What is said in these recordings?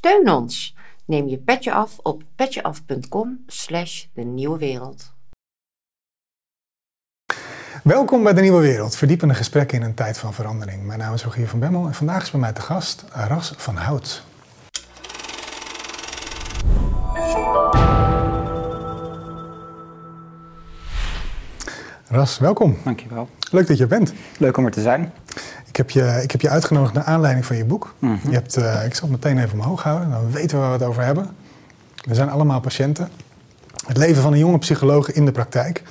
Steun ons. Neem je petje af op petjeaf.com slash de nieuwe wereld. Welkom bij De Nieuwe Wereld, verdiepende gesprekken in een tijd van verandering. Mijn naam is Rogier van Bemmel en vandaag is bij mij te gast Ras van Hout. Ras, welkom. Dankjewel. Leuk dat je er bent. Leuk om er te zijn. Ik heb je, ik heb je uitgenodigd naar aanleiding van je boek. Mhm. je hebt, eh, ik zal het meteen even omhoog houden, dan weten we waar we het over hebben. We zijn allemaal patiënten. Het leven van een jonge psycholoog in de praktijk.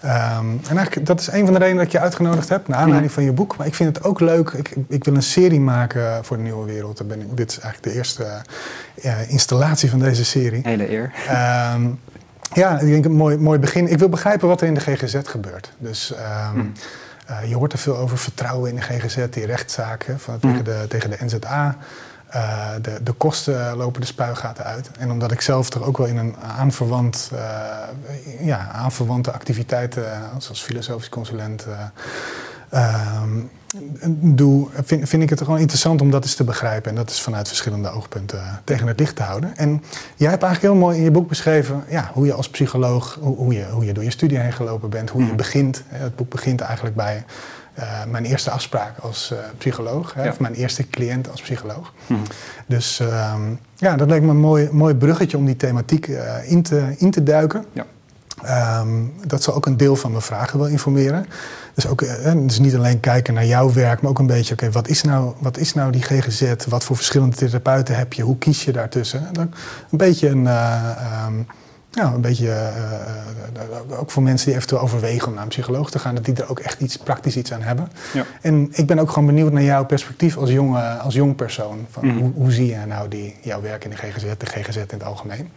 Ehm, en eigenlijk, dat is een van de redenen dat ik je uitgenodigd heb, naar aanleiding van je boek. Maar ik vind het ook leuk, ik, ik wil een serie maken voor de Nieuwe Wereld. Daar ben ik, dit is eigenlijk de eerste eh, installatie van deze serie. Hele eer. Ehm, ja, ik denk een mooi, mooi begin. Ik wil begrijpen wat er in de GGZ gebeurt. Dus ehm, Hmm. Eh, je hoort er veel over vertrouwen in de GGZ, die rechtszaken van, Hmm. tegen, de, tegen de NZA. Eh, de, de kosten lopen de spuigaten uit. En omdat ik zelf toch ook wel in een aanverwant, eh, ja, aanverwante activiteiten, eh, zoals filosofisch consulent, eh, ehm, doe, vind, vind ik het gewoon interessant om dat eens te begrijpen. En dat is vanuit verschillende oogpunten eh, tegen het licht te houden. En jij hebt eigenlijk heel mooi in je boek beschreven ja, hoe je als psycholoog, hoe, hoe je, hoe je door je studie heen gelopen bent, hoe je Mhm. begint. Hè, Het boek begint eigenlijk bij eh, mijn eerste afspraak als eh, psycholoog, hè, Ja. of mijn eerste cliënt als psycholoog. Mhm. Dus ehm, ja, dat leek me een mooi, mooi bruggetje om die thematiek eh, in, te, in te duiken. Ja. Ehm, dat zal ook een deel van mijn vragen wel informeren. Dus, ook, dus niet alleen kijken naar jouw werk, maar ook een beetje, oké, wat, is nou, wat is nou die GGZ? Wat voor verschillende therapeuten heb je? Hoe kies je daartussen? Dan een beetje een, ja, een beetje, eh, ook voor mensen die eventueel overwegen om naar een psycholoog te gaan, dat die er ook echt iets praktisch iets aan hebben. Ja. En ik ben ook gewoon benieuwd naar jouw perspectief als, jonge, als jong persoon. Van Mhm. hoe, hoe zie je nou die, jouw werk in de GGZ, de GGZ in het algemeen?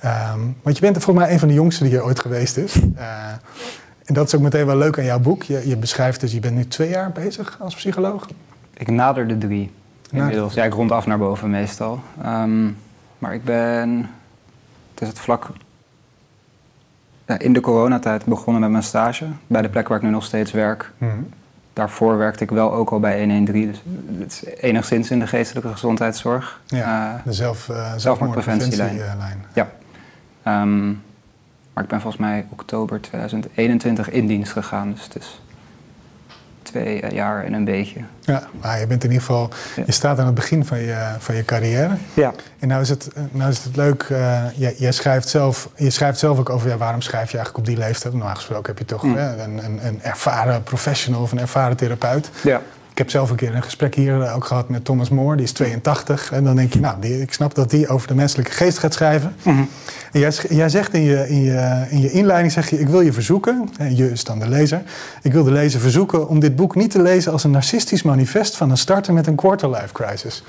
Ehm, want je bent volgens mij een van de jongsten die hier ooit geweest is. Eh, en dat is ook meteen wel leuk aan jouw boek. Je, je beschrijft dus, je bent nu twee jaar bezig als psycholoog. Ik nader de drie. Inmiddels. Ja, ik rond af naar boven meestal. Ehm, maar ik ben... Het is het vlak... Ja, in de coronatijd begonnen met mijn stage. Bij de plek waar ik nu nog steeds werk. Daarvoor werkte ik wel ook al bij 113. Dus het is enigszins in de geestelijke gezondheidszorg. Ja, Eh, de zelf, eh zelfmoordpreventielijn. zelfmoordpreventielijn. Ehm, maar ik ben volgens mij oktober 2021 in dienst gegaan. Dus het is twee eh, jaar en een beetje. Ja, maar je bent in ieder geval, Ja. je staat aan het begin van je, van je carrière. Ja. En nou is het, nou is het leuk, eh, jij, jij schrijft zelf, je schrijft zelf ook over ja, waarom schrijf je eigenlijk op die leeftijd. Normaal gesproken heb je toch Mm. hè, een, een, een ervaren professional of een ervaren therapeut. Ja. Ik heb zelf een keer een gesprek hier eh, ook gehad met Thomas More, die is 82. En dan denk je, nou, die, ik snap dat die over de menselijke geest gaat schrijven. Mhm. En jij, jij zegt in je, in, je, in je inleiding, zeg je, ik wil je verzoeken, en je is dan de lezer, ik wil de lezer verzoeken om dit boek niet te lezen als een narcistisch manifest van een starter met een quarter-life crisis.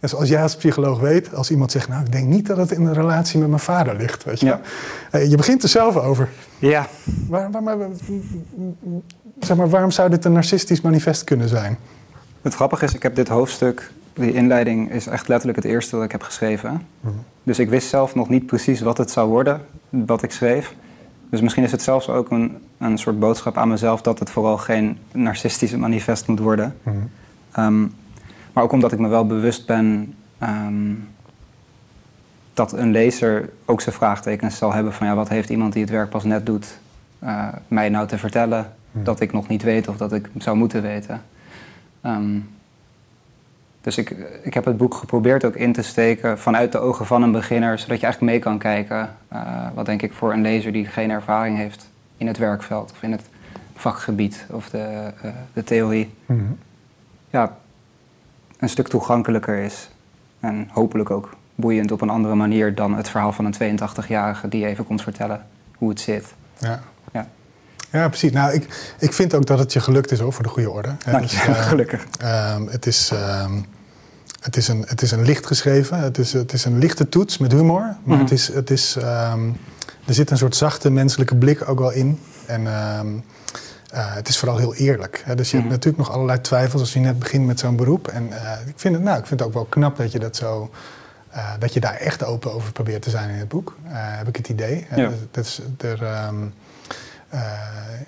Dus als jij als psycholoog weet, als iemand zegt, nou, ik denk niet dat het in de relatie met mijn vader ligt, weet je Ja. Eh, Je begint er zelf over. Ja. Waar, waar, maar, zeg maar, waarom zou dit een narcistisch manifest kunnen zijn? Het grappige is, ik heb dit hoofdstuk, die inleiding is echt letterlijk het eerste dat ik heb geschreven. Mhm. Dus ik wist zelf nog niet precies wat het zou worden, wat ik schreef. Dus misschien is het zelfs ook een, een soort boodschap aan mezelf dat het vooral geen narcistische manifest moet worden. Mhm. Ehm, maar ook omdat ik me wel bewust ben ehm, dat een lezer ook zijn vraagtekens zal hebben van ja, wat heeft iemand die het werk pas net doet eh, mij nou te vertellen Mhm. dat ik nog niet weet of dat ik zou moeten weten. Ehm, dus ik, ik heb het boek geprobeerd ook in te steken vanuit de ogen van een beginner, zodat je eigenlijk mee kan kijken. eh, wat denk ik voor een lezer die geen ervaring heeft in het werkveld of in het vakgebied of de, eh, de theorie, Mhm. ja, een stuk toegankelijker is. En hopelijk ook boeiend op een andere manier dan het verhaal van een 82-jarige die even komt vertellen hoe het zit. Ja. Ja. Precies. Nou, ik, ik vind ook dat het je gelukt is, hoor, voor de goede orde. Dank dus, je, eh, gelukkig. ehm, het, is, ehm, het, is een, het is een licht geschreven. Het is, het is een lichte toets met humor. Maar Mhm. het is, het is, ehm, er zit een soort zachte menselijke blik ook wel in. En eh, het is vooral heel eerlijk. Hè. Dus je Mhm. hebt natuurlijk nog allerlei twijfels als je net begint met zo'n beroep. En eh, ik, vind het, nou, ik vind het ook wel knap dat je dat zo... dat je daar echt open over probeert te zijn in het boek, heb ik het idee. Ja. dat is, er, ehm, eh,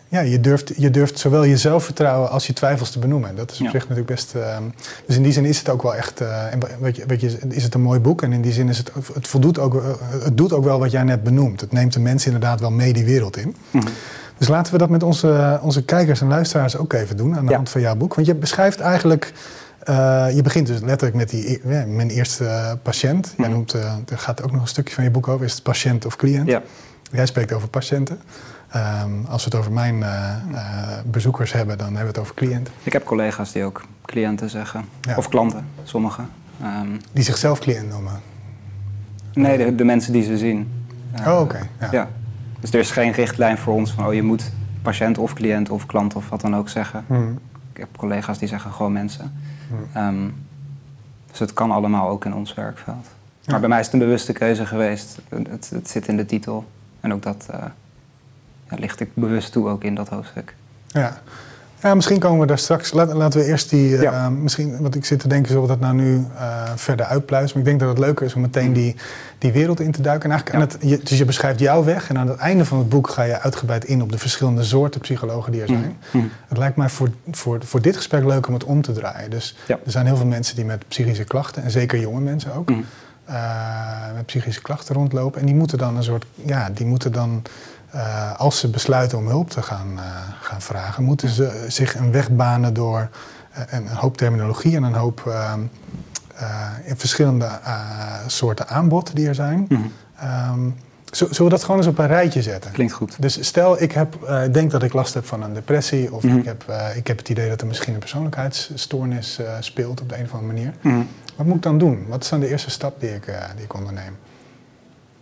ja, je, durft, je durft zowel je zelfvertrouwen als je twijfels te benoemen. Dat is op Ja. zich natuurlijk best. ehm, dus in die zin is het ook wel echt. eh, en weet je, weet je, is het een mooi boek. En in die zin is het. Het, voldoet ook, eh, het doet ook wel wat jij net benoemt. Het neemt de mensen inderdaad wel mee die wereld in. Mhm. Dus laten we dat met onze, onze kijkers en luisteraars ook even doen aan de Ja. hand van jouw boek. Want je beschrijft eigenlijk. eh, je begint dus letterlijk met die, ja, mijn eerste eh, patiënt. Jij Mhm. noemt, eh, er gaat ook nog een stukje van je boek over. Is het patiënt of cliënt? Ja. Jij spreekt over patiënten. Ehm, als we het over mijn eh, eh, bezoekers hebben, dan hebben we het over cliënten. Ik heb collega's die ook cliënten zeggen. Ja. Of klanten, sommigen. Ehm, Die zichzelf cliënt noemen. nee, de, de mensen die ze zien. Eh, oh, oké. Ja. Ja. Dus er is geen richtlijn voor ons van, oh je moet patiënt of cliënt of klant of wat dan ook zeggen. Hmm. Ik heb collega's die zeggen gewoon mensen. Hmm. Ehm, dus het kan allemaal ook in ons werkveld. Ja. Maar bij mij is het een bewuste keuze geweest. Het, het zit in de titel. En ook dat eh, ja, licht ik bewust toe ook in dat hoofdstuk. Ja. ja, misschien komen we daar straks. Laat, laten we eerst die. eh, Ja. misschien, want ik zit te denken, zullen we dat nou nu eh, verder uitpluizen? Maar ik denk dat het leuker is om meteen die, die wereld in te duiken. En eigenlijk aan het, je, dus je beschrijft jouw weg. En aan het einde van het boek ga je uitgebreid in op de verschillende soorten psychologen die er zijn. Mhm. Het lijkt mij voor, voor, voor dit gesprek leuk om het om te draaien. Dus Ja. er zijn heel veel mensen die met psychische klachten, en zeker jonge mensen ook, Mhm. eh, met psychische klachten rondlopen. En die moeten dan een soort, ja, die moeten dan, eh, als ze besluiten om hulp te gaan, eh, gaan vragen, moeten ze zich een weg banen door eh, een, hoop terminologie en een hoop ehm, eh, in verschillende soorten aanbod die er zijn. Mhm. Ehm, zullen we dat gewoon eens op een rijtje zetten? Klinkt goed. Dus stel, ik heb, denk dat ik last heb van een depressie, of Mhm. ik, heb, ik heb het idee dat er misschien een persoonlijkheidsstoornis speelt op de een of andere manier. Mhm. Wat moet ik dan doen? Wat is dan de eerste stap die ik, die ik onderneem?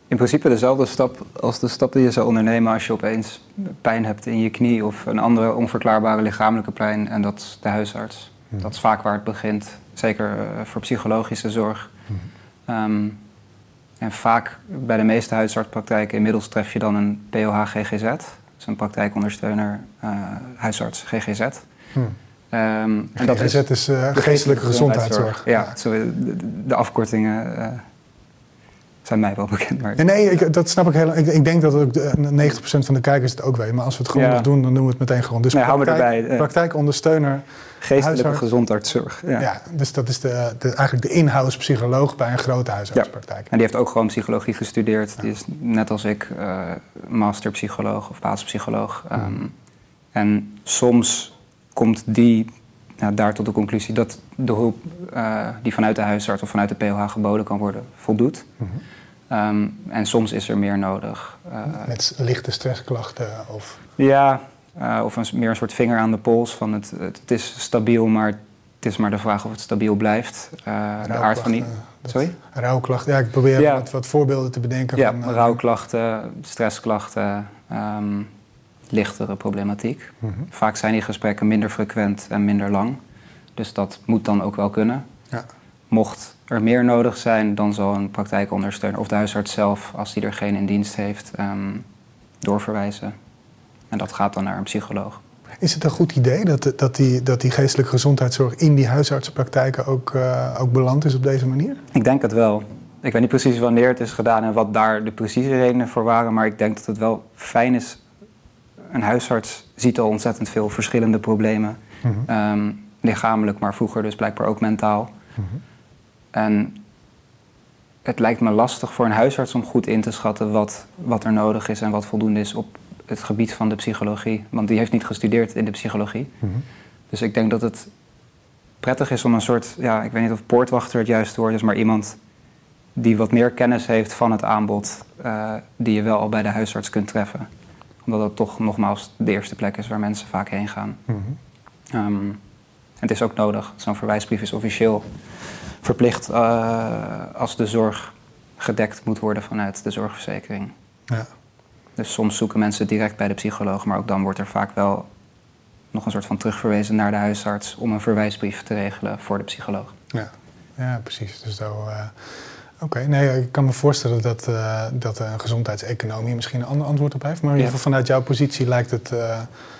In principe dezelfde stap als de stap die je zou ondernemen als je opeens pijn hebt in je knie of een andere onverklaarbare lichamelijke pijn en dat is de huisarts. Mhm. Dat is vaak waar het begint, zeker eh, voor psychologische zorg. Mhm. Ehm, en vaak bij de meeste huisartspraktijken inmiddels tref je dan een POH-GGZ, dat is een praktijkondersteuner eh, huisarts GGZ. Hm. Ehm, en En dat is is eh, geestelijke gezondheidszorg. Ja, de, de- de afkortingen zijn mij wel bekend. Maar nee, ik, dat snap ik heel. Ik, ik denk dat ook de, 90% van de kijkers het ook weet. Maar als we het gewoon Ja. nog doen, dan doen we het meteen gewoon. Dus Nee, praktijk, erbij, eh. praktijkondersteuner. geestelijke huisarts. gezondheidszorg. Ja. Ja. dus dat is de, de, eigenlijk de in-house psycholoog bij een grote huisartspraktijk. En die heeft ook gewoon psychologie gestudeerd. Die is net als ik eh masterpsycholoog of basispsycholoog. Ehm, En soms komt die nou, daar tot de conclusie dat de hulp eh, die vanuit de huisarts of vanuit de POH geboden kan worden, voldoet. Mhm. Ehm, en soms is er meer nodig. Eh, Met lichte stressklachten of... ja, eh, of een, meer een soort vinger aan de pols van het, het, is stabiel, maar het is maar de vraag of het stabiel blijft. De aard van die... Sorry? Rouwklachten. Ja, ik probeer Ja. wat, wat voorbeelden te bedenken. Ja, van, rouwklachten, stressklachten, ehm, lichtere problematiek. mhm. Vaak zijn die gesprekken minder frequent en minder lang. Dus dat moet dan ook wel kunnen. Ja. Mocht er meer nodig zijn, dan zal een praktijkondersteuner of de huisarts zelf, als die er geen in dienst heeft, ehm, doorverwijzen. En dat gaat dan naar een psycholoog. Is het een goed idee dat, dat, die, dat die geestelijke gezondheidszorg in die huisartsenpraktijken ook, eh, ook beland is op deze manier? Ik denk het wel. Ik weet niet precies wanneer het is gedaan en wat daar de precieze redenen voor waren, maar ik denk dat het wel fijn is. Een huisarts ziet al ontzettend veel verschillende problemen. Mhm. Ehm, lichamelijk, maar vroeger dus blijkbaar ook mentaal. Mhm. En het lijkt me lastig voor een huisarts om goed in te schatten wat, wat er nodig is en wat voldoende is op het gebied van de psychologie. Want die heeft niet gestudeerd in de psychologie. Mhm. Dus ik denk dat het prettig is om een soort, ja, ik weet niet of poortwachter het juiste woord is, maar iemand die wat meer kennis heeft van het aanbod, eh, die je wel al bij de huisarts kunt treffen. Omdat dat toch nogmaals de eerste plek is waar mensen vaak heen gaan. En het is ook nodig. Zo'n verwijsbrief is officieel verplicht eh, als de zorg gedekt moet worden vanuit de zorgverzekering. Ja. Dus soms zoeken mensen direct bij de psycholoog, maar ook dan wordt er vaak wel nog een soort van terugverwezen naar de huisarts om een verwijsbrief te regelen voor de psycholoog. Ja, ja precies. Dus zo, Oké, nee, ik kan me voorstellen dat, eh, dat een gezondheidseconomie misschien een ander antwoord op heeft. Maar in ieder geval vanuit jouw positie lijkt het, eh,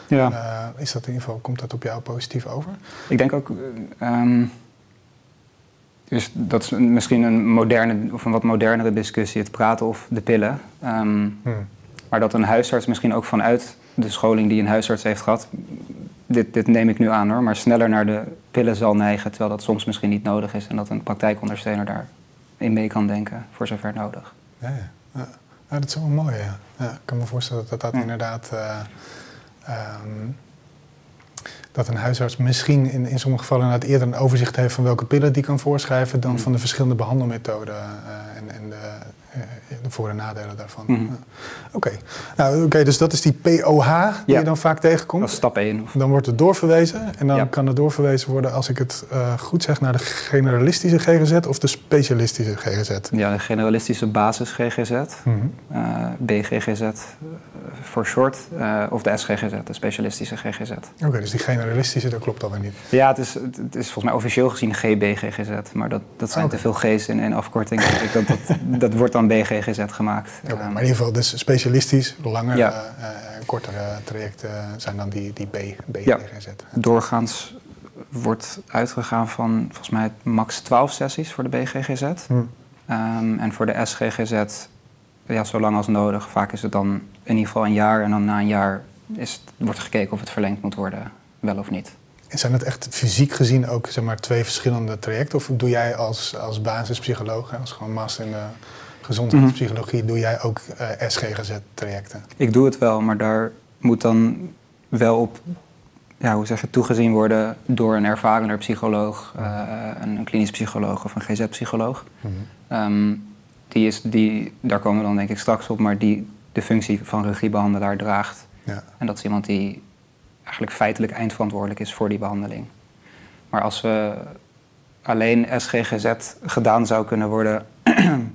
Ja. eh, is dat in ieder geval, komt dat op jou positief over? Ik denk ook, eh, ehm, dus dat is misschien een moderne of een wat modernere discussie, het praten of de pillen. Ehm, Hmm. maar dat een huisarts misschien ook vanuit de scholing die een huisarts heeft gehad, dit, dit neem ik nu aan hoor, maar sneller naar de pillen zal neigen, terwijl dat soms misschien niet nodig is en dat een praktijkondersteuner daarin mee kan denken, voor zover nodig. Ja, ja. ja. dat is wel mooi. Ja. ja. ik kan me voorstellen dat dat inderdaad. Uh, um, dat een huisarts misschien in, in sommige gevallen inderdaad eerder een overzicht heeft van welke pillen die kan voorschrijven dan mm. van de verschillende behandelmethoden uh, en, en de, de voor- en nadelen daarvan. Mm. Oké, okay. nou, dus dat is die POH die ja. je dan vaak tegenkomt. Dat is stap 1. Of... Dan wordt het doorverwezen en dan ja. kan het doorverwezen worden, als ik het uh, goed zeg, naar de generalistische GGZ of de specialistische GGZ. Ja, de generalistische basis GGZ, mm -hmm. BGGZ voor short, of de SGGZ, de specialistische GGZ. Oké, okay, dus die generalistische, dat klopt alweer niet. Ja, het is, het is volgens mij officieel gezien GBGGZ, maar dat, dat zijn te veel G's in, in afkorting. dat, dat, dat wordt dan BGGZ gemaakt. Okay, um, maar in ieder geval, dus specialistisch, langere, ja. uh, kortere trajecten zijn dan die, die B, BGGZ. Ja. Doorgaans wordt uitgegaan van volgens mij max 12 sessies voor de BGGZ. Hmm. Um, en voor de SGGZ, ja, zo lang als nodig. Vaak is het dan in ieder geval een jaar en dan na een jaar is, wordt gekeken of het verlengd moet worden, wel of niet. En zijn het echt fysiek gezien ook zeg maar, twee verschillende trajecten? Of doe jij als, als basispsycholoog, als gewoon master in de gezondheidspsychologie, doe jij ook uh, SGGZ-trajecten? Ik doe het wel, maar daar moet dan wel op ja, hoe zeg je, toegezien worden door een ervarender psycholoog, uh, een, een, klinisch psycholoog of een GZ-psycholoog. Mm -hmm. um, die is, die, daar komen we dan denk ik straks op, maar die de functie van regiebehandelaar draagt. Ja. En dat is iemand die eigenlijk feitelijk eindverantwoordelijk is voor die behandeling. Maar als we alleen SGGZ gedaan zou kunnen worden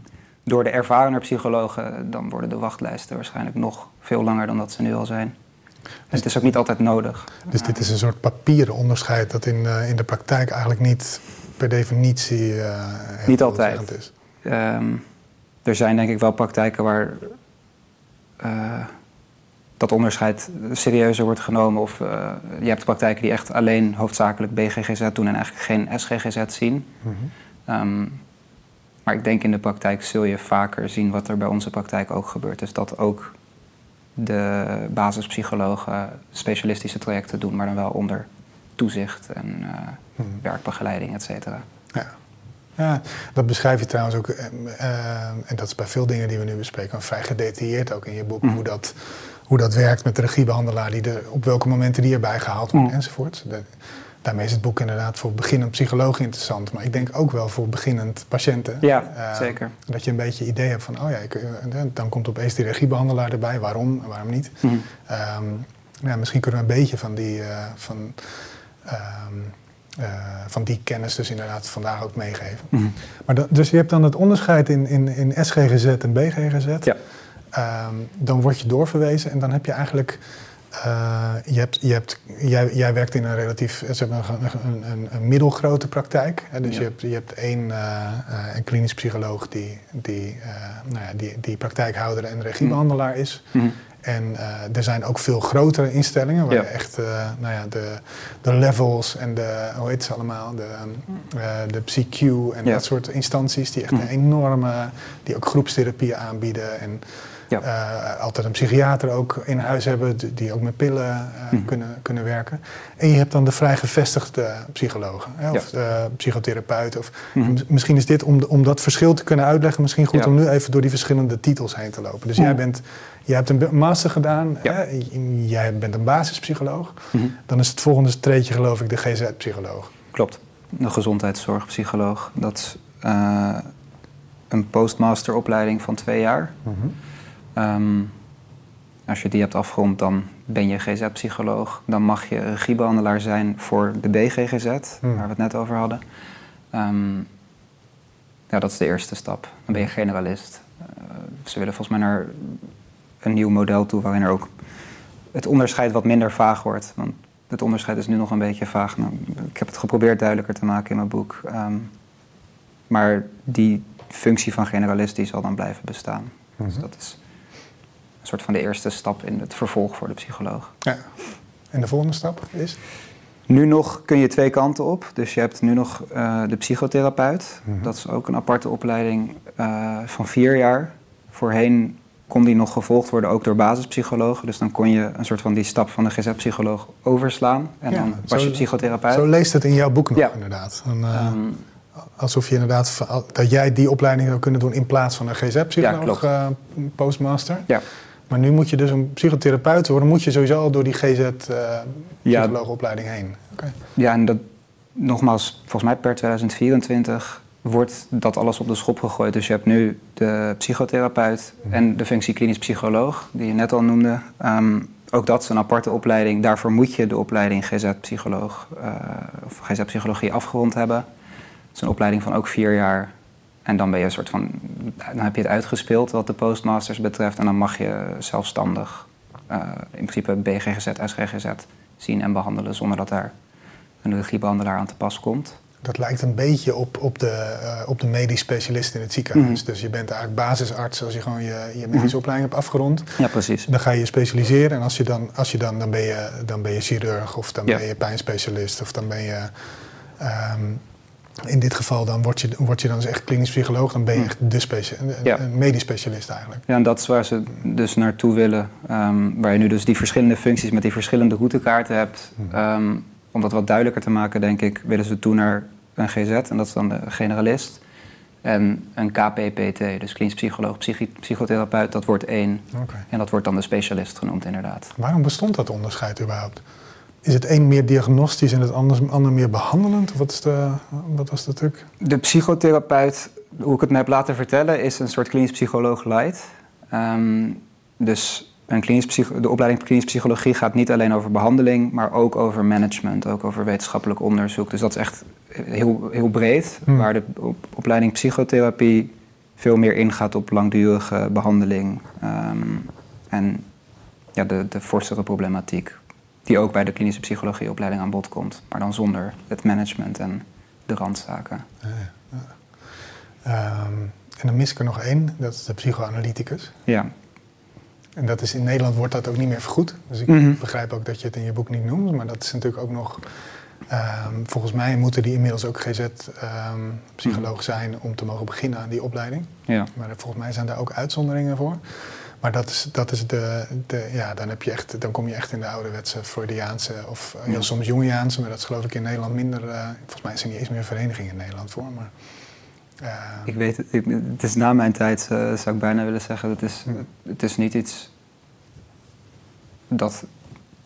door de ervarende psychologen, dan worden de wachtlijsten waarschijnlijk nog veel langer dan dat ze nu al zijn. Dus het is ook niet altijd nodig. Dus dit is een soort papieren onderscheid dat in, uh, in de praktijk eigenlijk niet per definitie uh, niet altijd is. Um, er zijn denk ik wel praktijken waar uh, dat onderscheid serieuzer wordt genomen. Of je hebt praktijken die echt alleen hoofdzakelijk BGGZ doen en eigenlijk geen SGGZ zien. Mm -hmm. um, maar ik denk in de praktijk zul je vaker zien wat er bij onze praktijk ook gebeurt. Dus dat ook de basispsychologen specialistische trajecten doen, maar dan wel onder toezicht en uh, hmm. werkbegeleiding, et cetera. Ja. ja, dat beschrijf je trouwens ook, uh, uh, en dat is bij veel dingen die we nu bespreken, vrij gedetailleerd ook in je boek, mm. hoe, dat, hoe dat werkt met de regiebehandelaar, die er, op welke momenten die erbij gehaald wordt mm. enzovoort. De, daarmee is het boek inderdaad voor beginnend psycholoog interessant. Maar ik denk ook wel voor beginnend patiënten. Ja, uh, zeker. Dat je een beetje idee hebt van, oh ja, ik, dan komt opeens die regiebehandelaar erbij. Waarom en waarom niet? Mm -hmm. um, ja, misschien kunnen we een beetje van die, uh, van, um, uh, van die kennis dus inderdaad vandaag ook meegeven. Mm -hmm. maar dat, dus je hebt dan het onderscheid in, in, in SGGZ en BGGZ. Ja. Um, dan word je doorverwezen en dan heb je eigenlijk... Uh, je hebt, je hebt, jij, jij werkt in een relatief zeg maar, een, een, een middelgrote praktijk. Hè? Dus ja. je, hebt, je hebt één uh, uh, een klinisch psycholoog die, die, nou ja, die, die praktijkhouder en regiebehandelaar is. Mm. En er zijn ook veel grotere instellingen waar ja. echt nou ja, de, de levels en de, hoe heet ze allemaal, de, de PCQ en dat soort instanties die echt mm. een enorme, die ook groepstherapieën aanbieden. En, ja. Uh, altijd een psychiater ook in huis hebben die ook met pillen uh, mm. kunnen, kunnen werken. En je hebt dan de vrij gevestigde psychologen hè, of ja. psychotherapeut. Of, mm. Misschien is dit om, om dat verschil te kunnen uitleggen, misschien goed om nu even door die verschillende titels heen te lopen. Dus mm. jij, bent, jij hebt een master gedaan, hè, jij bent een basispsycholoog. -hmm. Dan is het volgende treedje geloof ik de GZ-psycholoog. Klopt, een gezondheidszorgpsycholoog. Dat is uh, een postmasteropleiding van twee jaar. -hmm. Um, als je die hebt afgerond, dan ben je GZ-psycholoog. Dan mag je regiebehandelaar zijn voor de BGGZ, hmm. waar we het net over hadden. Um, ja, dat is de eerste stap. Dan ben je generalist. Uh, ze willen volgens mij naar een nieuw model toe waarin er ook het onderscheid wat minder vaag wordt. Want het onderscheid is nu nog een beetje vaag. Nou, ik heb het geprobeerd duidelijker te maken in mijn boek. Um, maar die functie van generalist die zal dan blijven bestaan. Dus dat is een soort van de eerste stap in het vervolg voor de psycholoog. Ja. En de volgende stap is? Nu nog kun je twee kanten op. Dus je hebt nu nog uh, de psychotherapeut. Mm -hmm. Dat is ook een aparte opleiding uh, van vier jaar. Voorheen kon die nog gevolgd worden ook door basispsychologen. Dus dan kon je een soort van die stap van de GZ-psycholoog overslaan. En Ja, dan was zo- je psychotherapeut. Zo leest het in jouw boek nog Ja. inderdaad. Dan, eh, Ehm, alsof je inderdaad dat jij die opleiding zou kunnen doen in plaats van een Ja, GZ-psycholoog, klopt. eh, postmaster. ja. Maar nu moet je dus een psychotherapeut worden, moet je sowieso al door die GZ-psycholoogopleiding heen. Oké. ja, en dat nogmaals, volgens mij per 2024 wordt dat alles op de schop gegooid. Dus je hebt nu de psychotherapeut Mhm. en de functie klinisch psycholoog, die je net al noemde. Ehm, ook dat is een aparte opleiding. Daarvoor moet je de opleiding GZ-psycholoog eh, of GZ-psychologie afgerond hebben. Het is een opleiding van ook vier jaar. En dan ben je een soort van, dan heb je het uitgespeeld wat de postmasters betreft. En dan mag je zelfstandig eh, in principe BGGZ, SGGZ zien en behandelen zonder dat daar een regiebehandelaar aan te pas komt. Dat lijkt een beetje op, op, de, eh, op de medisch specialist in het ziekenhuis. Mhm. Dus je bent eigenlijk basisarts als je gewoon je, je medische opleiding hebt afgerond. Ja, precies. Dan ga je je specialiseren en als je dan, als je dan, dan, ben, je, dan ben je chirurg of dan Ja. ben je pijnspecialist of dan ben je... ehm, in dit geval dan word je, word je dan dus echt klinisch psycholoog, dan ben je Mhm. echt de Ja. een medisch specialist eigenlijk. Ja, en dat is waar ze dus naartoe willen. Ehm, waar je nu dus die verschillende functies met die verschillende routekaarten hebt. Mhm. Ehm, om dat wat duidelijker te maken, denk ik, willen ze toe naar een GZ. En dat is dan de generalist. En een KPPT, dus klinisch psycholoog, psychotherapeut, dat wordt één. En dat wordt dan de specialist genoemd, inderdaad. Waarom bestond dat onderscheid überhaupt? Is het een meer diagnostisch en het ander, meer behandelend? Wat, is de, wat was de truc? De psychotherapeut, hoe ik het me heb laten vertellen, is een soort klinisch psycholoog light. Ehm, dus een klinisch psycho- de opleiding klinisch psychologie gaat niet alleen over behandeling, maar ook over management, ook over wetenschappelijk onderzoek. Dus dat is echt heel, heel breed, Hmm. waar de op- opleiding psychotherapie veel meer ingaat op langdurige behandeling ehm, en ja, de, de forsere problematiek, die ook bij de klinische psychologieopleiding aan bod komt, maar dan zonder het management en de randzaken. Ja, ja. Ehm, en dan mis ik er nog één, dat is de psychoanalyticus. Ja. En dat is in Nederland wordt dat ook niet meer vergoed. Dus ik Mhm. begrijp ook dat je het in je boek niet noemt. Maar dat is natuurlijk ook nog. ehm, volgens mij moeten die inmiddels ook GZ-psycholoog Mhm. zijn om te mogen beginnen aan die opleiding. Ja. Maar volgens mij zijn daar ook uitzonderingen voor. Maar dat is, dat is de, de. Ja, dan, heb je echt, dan kom je echt in de ouderwetse Freudiaanse. of heel Ja. soms Jungiaanse. Maar dat is geloof ik in Nederland minder. eh, volgens mij is er niet eens meer een vereniging in Nederland voor. Maar, eh, Ik weet het, ik- het is na mijn tijd, eh, zou ik bijna willen zeggen. Het is, Hmm. het is niet iets dat,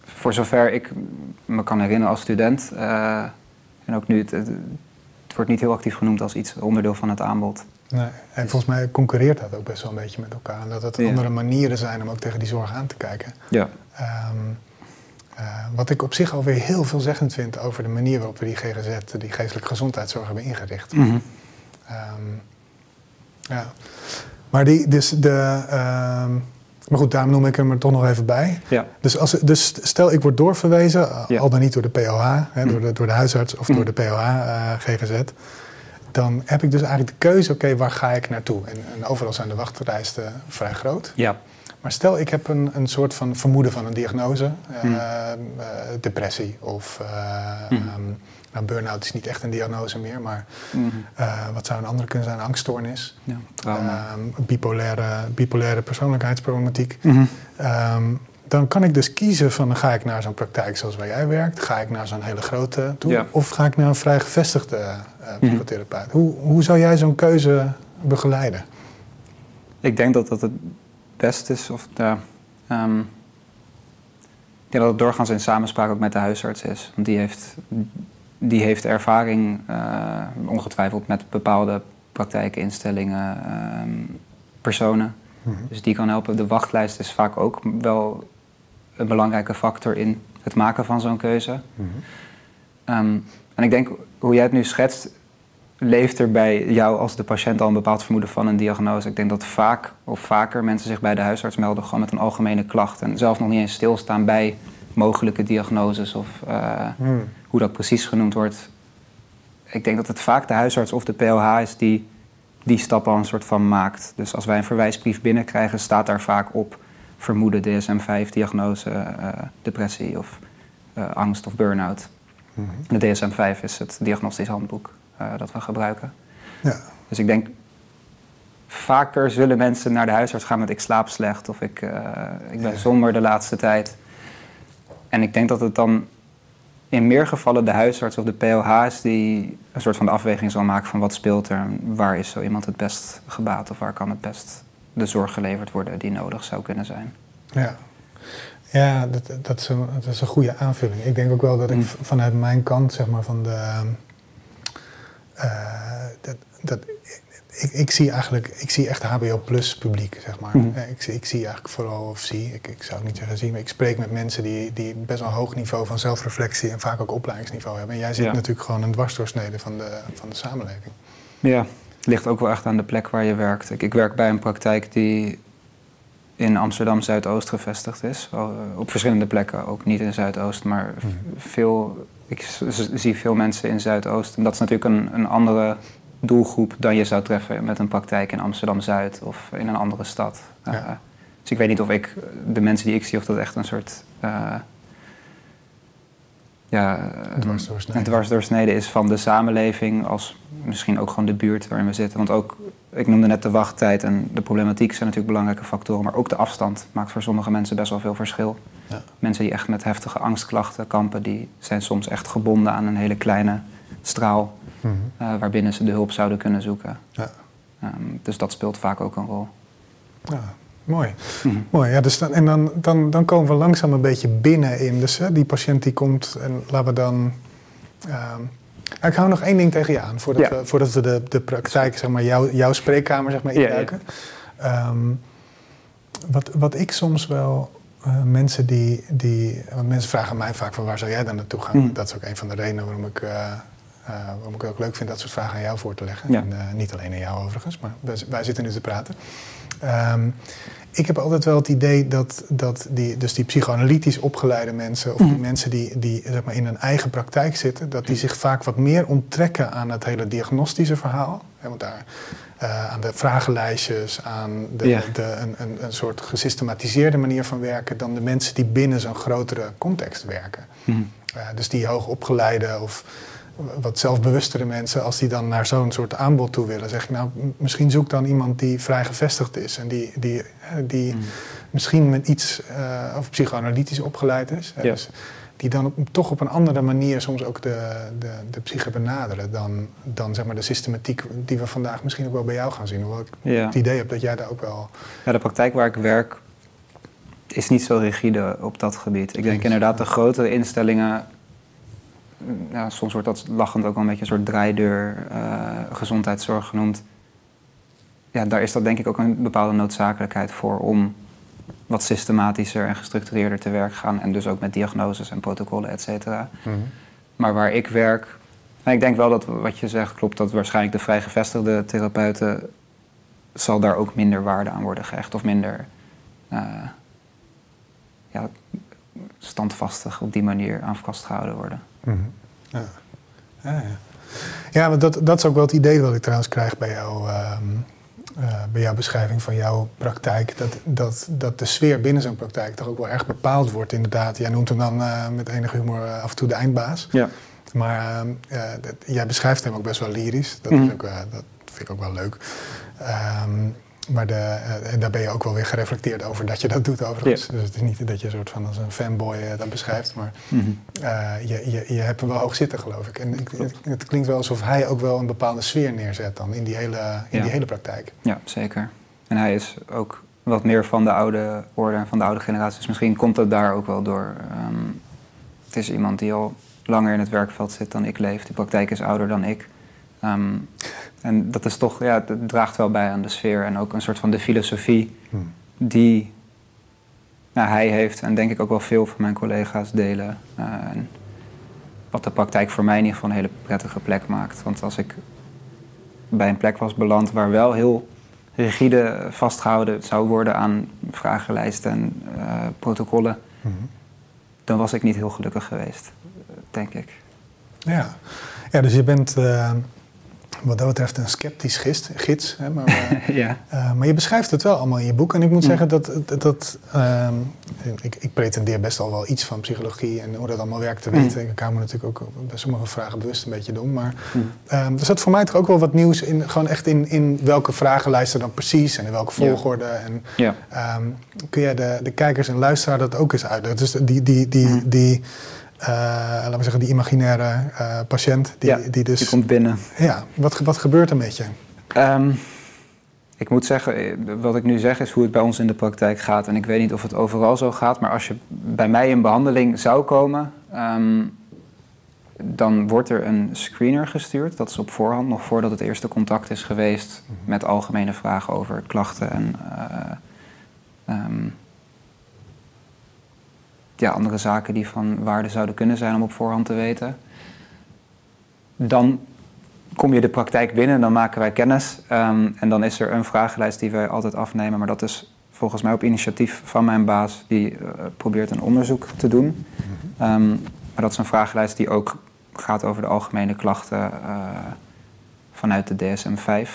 voor zover ik me kan herinneren als student, en ook nu, het, het, het wordt niet heel actief genoemd als iets onderdeel van het aanbod. Nee, en volgens mij concurreert dat ook best wel een beetje met elkaar. En dat het Ja. andere manieren zijn om ook tegen die zorg aan te kijken. Ja. Ehm, eh, wat ik op zich alweer heel veelzeggend vind over de manier waarop we die GGZ, die geestelijke gezondheidszorg, hebben ingericht. Mhm. Ehm, ja. Maar die, dus de. ehm, maar goed, daarom noem ik hem er toch nog even bij. Ja. Dus, als, dus stel ik word doorverwezen, Ja. al dan niet door de POH, hè, door, Mm. de, door de huisarts of Mm. door de POH eh, GGZ, dan heb ik dus eigenlijk de keuze, oké, waar ga ik naartoe? En, en overal zijn de wachtlijsten vrij groot. Ja. Maar stel ik heb een, een soort van vermoeden van een diagnose, eh, Mm. eh, depressie of eh, Mm. ehm, nou, burn-out is niet echt een diagnose meer, maar eh, wat zou een andere kunnen zijn? Angststoornis, ja. Ehm, bipolaire, bipolaire persoonlijkheidsproblematiek. Ehm, dan kan ik dus kiezen van ga ik naar zo'n praktijk zoals waar jij werkt, ga ik naar zo'n hele grote toe, Ja. of ga ik naar een vrij gevestigde eh, Mhm. psychotherapeut. Hoe, hoe zou jij zo'n keuze begeleiden? Ik denk dat dat het best is. Of, ja, ehm, ik denk dat het doorgaans in samenspraak ook met de huisarts is. Want die heeft, die heeft ervaring, eh, ongetwijfeld, met bepaalde praktijken, instellingen, ehm, personen. Dus die kan helpen. De wachtlijst is vaak ook wel een belangrijke factor in het maken van zo'n keuze. Ehm, en ik denk, hoe jij het nu schetst, leeft er bij jou als de patiënt al een bepaald vermoeden van een diagnose. Ik denk dat vaak of vaker mensen zich bij de huisarts melden gewoon met een algemene klacht. En zelf nog niet eens stilstaan bij mogelijke diagnoses of eh, Hmm. hoe dat precies genoemd wordt. Ik denk dat het vaak de huisarts of de PLH is die die stap al een soort van maakt. Dus als wij een verwijsbrief binnenkrijgen, staat daar vaak op vermoeden DSM-5, diagnose, eh, depressie of eh, angst of burn-out. Mhm. De DSM-5 is het diagnostisch handboek eh, dat we gebruiken. Ja. Dus ik denk vaker zullen mensen naar de huisarts gaan met ik slaap slecht of ik, ik ben somber de laatste tijd. En ik denk dat het dan in meer gevallen de huisarts of de POH is die een soort van de afweging zal maken van wat speelt er en waar is zo iemand het best gebaat of waar kan het best de zorg geleverd worden die nodig zou kunnen zijn. Ja, ja dat, dat, is een, dat is een goede aanvulling. Ik denk ook wel dat ik mm. vanuit mijn kant, zeg maar, van de. Uh, dat, dat, ik, ik, zie eigenlijk, ik zie echt HBO plus publiek, zeg maar. Mm. Ik, ik, zie eigenlijk vooral, of zie, ik, ik zou het niet zeggen zien, maar ik spreek met mensen die, die best wel een hoog niveau van zelfreflectie en vaak ook opleidingsniveau hebben. En jij zit natuurlijk gewoon een dwarsdoorsnede van de, van de samenleving. Ja, het ligt ook wel echt aan de plek waar je werkt. Ik, ik werk bij een praktijk die in Amsterdam Zuidoost gevestigd is. Eh, op verschillende plekken, ook niet in Zuidoost, maar mhm. veel, ik zie veel mensen in Zuidoost. En dat is natuurlijk een, een andere doelgroep dan je zou treffen met een praktijk in Amsterdam Zuid of in een andere stad. Uh, dus ik weet niet of ik de mensen die ik zie, of dat echt een soort. Uh, ja, een dwarsdoorsnede is van de samenleving, als misschien ook gewoon de buurt waarin we zitten. Want ook ik noemde net de wachttijd en de problematiek zijn natuurlijk belangrijke factoren, maar ook de afstand maakt voor sommige mensen best wel veel verschil. Ja. Mensen die echt met heftige angstklachten kampen, die zijn soms echt gebonden aan een hele kleine straal mm waarbinnen ze de hulp zouden kunnen zoeken. Ja. Ehm, dus dat speelt vaak ook een rol. Ja, mooi. Mhm. mooi ja, dus dan, en dan, dan, dan komen we langzaam een beetje binnen in. Dus hè, die patiënt die komt en laten we dan. Ehm, ik hou nog één ding tegen je aan, voordat, we, voordat we de, de praktijk, zeg maar, jouw, jouw spreekkamer zeg maar, induiken. Ehm, wat, wat ik soms wel uh, mensen die, die. Want mensen vragen mij vaak van waar zou jij dan naartoe gaan? Mm. Dat is ook een van de redenen waarom ik, uh, uh, waarom ik het ook leuk vind dat soort vragen aan jou voor te leggen. En, niet alleen aan jou overigens, maar wij, wij zitten nu te praten. Um, ik heb altijd wel het idee dat, dat die, dus die psychoanalytisch opgeleide mensen, of die mhm. mensen die, die zeg maar, in een eigen praktijk zitten, dat die zich vaak wat meer onttrekken aan het hele diagnostische verhaal. want daar, uh, aan de vragenlijstjes, aan de, de, een, een, een, soort gesystematiseerde manier van werken, dan de mensen die binnen zo'n grotere context werken. Mm. Uh, dus die hoogopgeleide of wat zelfbewustere mensen, als die dan naar zo'n soort aanbod toe willen, zeg ik nou, misschien zoek dan iemand die vrij gevestigd is en die, die, die mm. misschien met iets uh, of psychoanalytisch opgeleid is. Dus die dan toch op een andere manier soms ook de, de, de psyche benaderen dan, dan zeg maar de systematiek die we vandaag misschien ook wel bij jou gaan zien. Hoewel ik het idee heb dat jij daar ook wel. Ja, de praktijk waar ik werk is niet zo rigide op dat gebied. Ik denk inderdaad de grotere instellingen ja, soms wordt dat lachend ook wel een beetje een soort draaideur uh, gezondheidszorg genoemd. Ja, daar is dat denk ik ook een bepaalde noodzakelijkheid voor om wat systematischer en gestructureerder te werk gaan. En dus ook met diagnoses en protocollen, et cetera. Mhm. Maar waar ik werk, nou, ik denk wel dat wat je zegt klopt, dat waarschijnlijk de vrij gevestigde therapeuten zal daar ook minder waarde aan worden gehecht of minder uh, ja, standvastig op die manier aan vastgehouden worden. Ja. Ja, ja. ja, maar dat, dat is ook wel het idee wat ik trouwens krijg bij, jou, uh, bij jouw beschrijving van jouw praktijk. Dat, dat, dat de sfeer binnen zo'n praktijk toch ook wel erg bepaald wordt, inderdaad. Jij noemt hem dan uh, met enige humor af en toe de eindbaas. Ja. Maar ehm, dat, jij beschrijft hem ook best wel lyrisch. Dat, is mhm. ook, dat vind ik ook wel leuk. Um, maar de, eh, en daar ben je ook wel weer gereflecteerd over dat je dat doet overigens. Dus het is niet dat je een soort van als een fanboy uh, dat beschrijft, maar mhm. eh, je, je, je hebt hem wel hoog zitten geloof ik. En ik, het, klinkt wel alsof hij ook wel een bepaalde sfeer neerzet dan in die hele, in die hele praktijk. Ja, zeker. En hij is ook wat meer van de oude orde en van de oude generatie. Dus misschien komt het daar ook wel door. Ehm, het is iemand die al langer in het werkveld zit dan ik leef. De praktijk is ouder dan ik. Ehm, en dat is toch, ja, het draagt wel bij aan de sfeer en ook een soort van de filosofie hmm. die nou, hij heeft en denk ik ook wel veel van mijn collega's delen. Uh, en wat de praktijk voor mij in ieder geval een hele prettige plek maakt. Want als ik bij een plek was beland waar wel heel rigide vastgehouden zou worden aan vragenlijsten en uh, protocollen, hmm. dan was ik niet heel gelukkig geweest, denk ik. Ja, ja dus je bent. Uh wat dat betreft een sceptisch gids. gids hè, maar, uh, ja. uh, maar je beschrijft het wel allemaal in je boek. En ik moet Mm. zeggen dat, dat, dat uh, ik, ik, pretendeer best al wel iets van psychologie en hoe dat allemaal werkt te weten. Mm. Ik hou me natuurlijk ook bij sommige vragen bewust een beetje dom. Maar mm. er zat voor mij toch ook wel wat nieuws in, gewoon echt in, in welke vragenlijsten dan precies en in welke volgorde. Ja. En ja. um, kun jij de, de kijkers en luisteraar dat ook eens uitleggen? Dus die, die, die, Mm. die uh, laten we zeggen, die imaginaire uh, patiënt. Die, ja, die, dus, die komt binnen. Ja, wat, wat gebeurt er met je? Um, ik moet zeggen, eh, wat ik nu zeg is hoe het bij ons in de praktijk gaat. En ik weet niet of het overal zo gaat, maar als je bij mij in behandeling zou komen, um, dan wordt er een screener gestuurd. Dat is op voorhand, nog voordat het eerste contact is geweest, met algemene vragen over klachten en uh, um, ja, andere zaken die van waarde zouden kunnen zijn om op voorhand te weten. Dan kom je de praktijk binnen, dan maken wij kennis. Um, en dan is er een vragenlijst die wij altijd afnemen. Maar dat is volgens mij op initiatief van mijn baas, die uh, probeert een onderzoek te doen. Um, maar dat is een vragenlijst die ook gaat over de algemene klachten uh, vanuit de DSM-5, uh,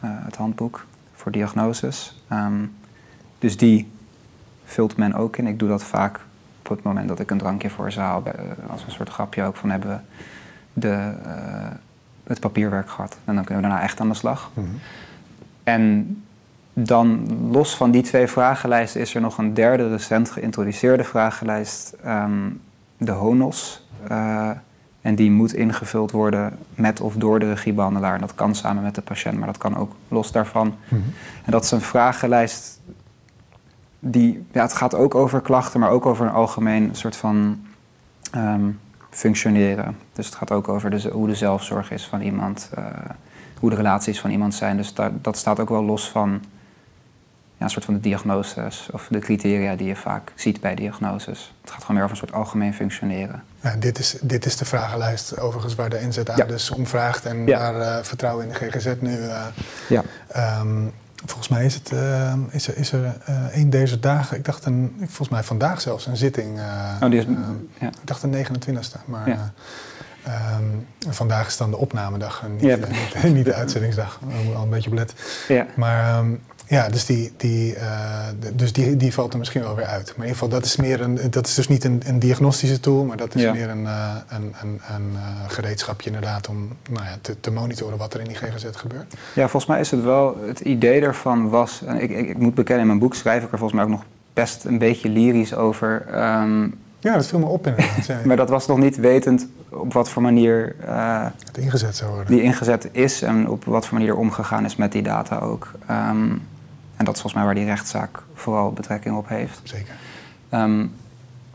het handboek voor diagnoses. Um, dus die vult men ook in. Ik doe dat vaak op het moment dat ik een drankje voor ze haal, als een soort grapje ook van hebben we de het papierwerk gehad. En dan kunnen we daarna echt aan de slag. Mm -hmm. En dan los van die twee vragenlijsten is er nog een derde recent geïntroduceerde vragenlijst, um, de HONOS. Uh, en die moet ingevuld worden met of door de regiebehandelaar. En dat kan samen met de patiënt, maar dat kan ook los daarvan. Mm -hmm. En dat is een vragenlijst die, ja, het gaat ook over klachten, maar ook over een algemeen soort van um, functioneren. Dus het gaat ook over de, hoe de zelfzorg is van iemand, uh, hoe de relaties van iemand zijn. Dus dat, dat staat ook wel los van ja, een soort van de diagnoses of de criteria die je vaak ziet bij diagnoses. Het gaat gewoon meer over een soort algemeen functioneren. Ja, dit, is, dit is de vragenlijst overigens waar de NZA Ja. dus om vraagt en waar uh, vertrouwen in de GGZ nu... Uh, Ja. um, volgens mij is, het, uh, is er, is er een deze dagen, ik dacht een, volgens mij vandaag zelfs een zitting. oh, die is, ja. Ik dacht de 29e, maar Ja. um, vandaag is dan de opnamedag en niet, Ja. niet, niet de uitzendingsdag. Al een beetje op let. Ja. Maar um, ja, dus, die, die, uh, dus die, die valt er misschien wel weer uit. Maar in ieder geval, dat is, meer een, dat is dus niet een, een diagnostische tool, maar dat is Ja. meer een, uh, een, een, een uh, gereedschapje inderdaad om nou ja, te, te monitoren wat er in die GGZ gebeurt. Ja, volgens mij is het wel, het idee daarvan was, en ik, ik, ik moet bekennen, in mijn boek schrijf ik er volgens mij ook nog best een beetje lyrisch over. Um, Ja, dat viel me op inderdaad. Ja, maar dat was nog niet wetend op wat voor manier uh, het ingezet zou worden. die ingezet is en op wat voor manier er omgegaan is met die data ook. Um, en dat is volgens mij waar die rechtszaak vooral betrekking op heeft. Zeker. Um,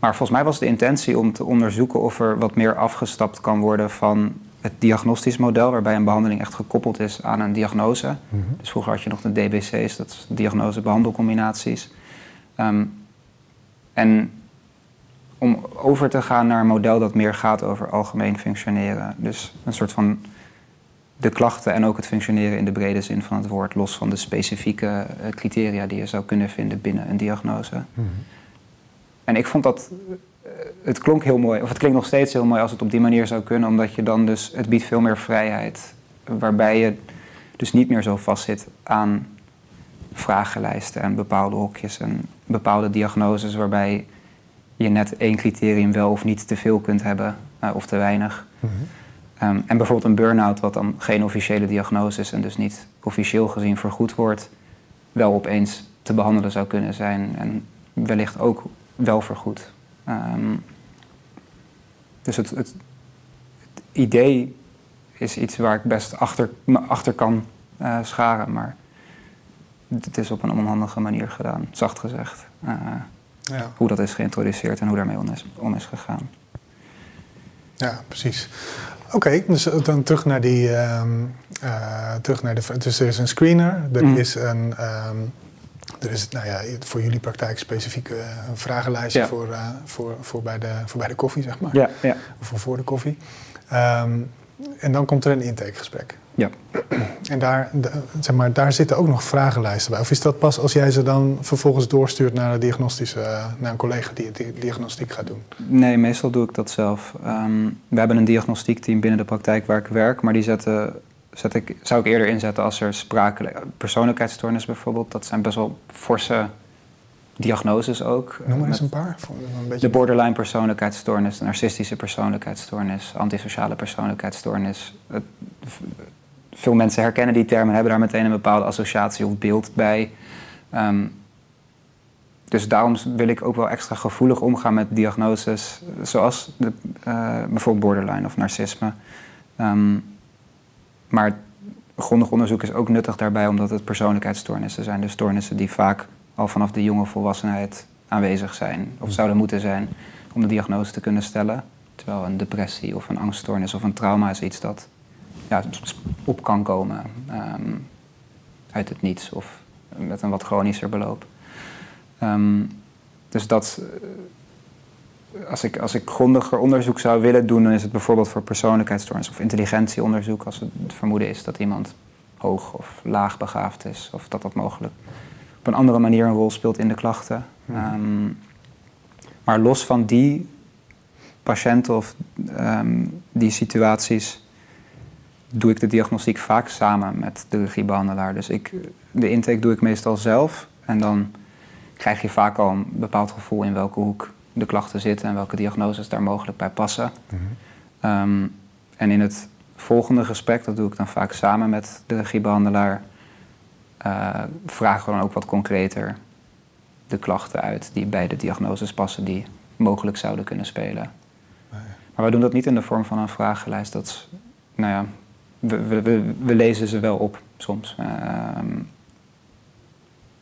maar volgens mij was de intentie om te onderzoeken of er wat meer afgestapt kan worden van het diagnostisch model, waarbij een behandeling echt gekoppeld is aan een diagnose. Mm -hmm. Dus vroeger had je nog de DBC's, dat is diagnose-behandelcombinaties. Um, en om over te gaan naar een model dat meer gaat over algemeen functioneren. Dus een soort van de klachten en ook het functioneren in de brede zin van het woord, los van de specifieke uh, criteria die je zou kunnen vinden binnen een diagnose. Mm -hmm. En ik vond dat, uh, het klonk heel mooi, of het klinkt nog steeds heel mooi als het op die manier zou kunnen, omdat je dan dus, het biedt veel meer vrijheid, waarbij je dus niet meer zo vastzit aan vragenlijsten en bepaalde hokjes en bepaalde diagnoses, waarbij je net één criterium wel of niet te veel kunt hebben uh, of te weinig. Mm -hmm. Um, en bijvoorbeeld een burn-out, wat dan geen officiële diagnose is en dus niet officieel gezien vergoed wordt, wel opeens te behandelen zou kunnen zijn en wellicht ook wel vergoed. Um, dus het, het, het, idee is iets waar ik best achter, achter kan uh, scharen, maar het is op een onhandige manier gedaan, zacht gezegd. Uh, ja. Hoe dat is geïntroduceerd en hoe daarmee om is, om is gegaan. Ja, precies. Oké, okay, dus dan terug naar die. Um, uh, terug naar de, dus er is een screener, er Mm. is een. Um, er is nou ja, voor jullie praktijk specifiek uh, een vragenlijstje Ja. voor, uh, voor, voor, bij de, voor bij de koffie, zeg maar. Ja, ja. Of voor, voor de koffie. Um, en dan komt er een intakegesprek. Ja. En daar, de, zeg maar, daar zitten ook nog vragenlijsten bij. Of is dat pas als jij ze dan vervolgens doorstuurt naar, de diagnostische, uh, naar een collega die, die diagnostiek gaat doen? Nee, meestal doe ik dat zelf. Um, we hebben een diagnostiekteam binnen de praktijk waar ik werk, maar die zetten zet ik, zou ik eerder inzetten als er sprakelijk... Persoonlijkheidsstoornis bijvoorbeeld, dat zijn best wel forse diagnoses ook. Noem maar eens een paar. Voor een beetje... De borderline persoonlijkheidsstoornis, narcistische persoonlijkheidsstoornis, antisociale persoonlijkheidsstoornis. Het- veel mensen herkennen die termen en hebben daar meteen een bepaalde associatie of beeld bij. Ehm, dus daarom wil ik ook wel extra gevoelig omgaan met diagnoses zoals de, eh, bijvoorbeeld borderline of narcisme. Ehm, maar grondig onderzoek is ook nuttig daarbij omdat het persoonlijkheidsstoornissen zijn. Dus stoornissen die vaak al vanaf de jonge volwassenheid aanwezig zijn of zouden moeten zijn om de diagnose te kunnen stellen. Terwijl een depressie of een angststoornis of een trauma is iets dat ja, op kan komen ehm, uit het niets of met een wat chronischer beloop. Ehm, dus dat, eh, als ik, als ik grondiger onderzoek zou willen doen, dan is het bijvoorbeeld voor persoonlijkheidsstoornis of intelligentieonderzoek, als het vermoeden is dat iemand hoog of laag begaafd is, of dat dat mogelijk op een andere manier een rol speelt in de klachten. Ehm, maar los van die patiënten of ehm, die situaties doe ik de diagnostiek vaak samen met de regiebehandelaar. Dus ik, de intake doe ik meestal zelf en dan krijg je vaak al een bepaald gevoel in welke hoek de klachten zitten en welke diagnoses daar mogelijk bij passen. Mhm. Ehm, en in het volgende gesprek, dat doe ik dan vaak samen met de regiebehandelaar, eh, vragen we dan ook wat concreter de klachten uit die bij de diagnoses passen die mogelijk zouden kunnen spelen. Maar we doen dat niet in de vorm van een vragenlijst. Dat is, nou ja, we, we, we, we lezen ze wel op soms. Ehm,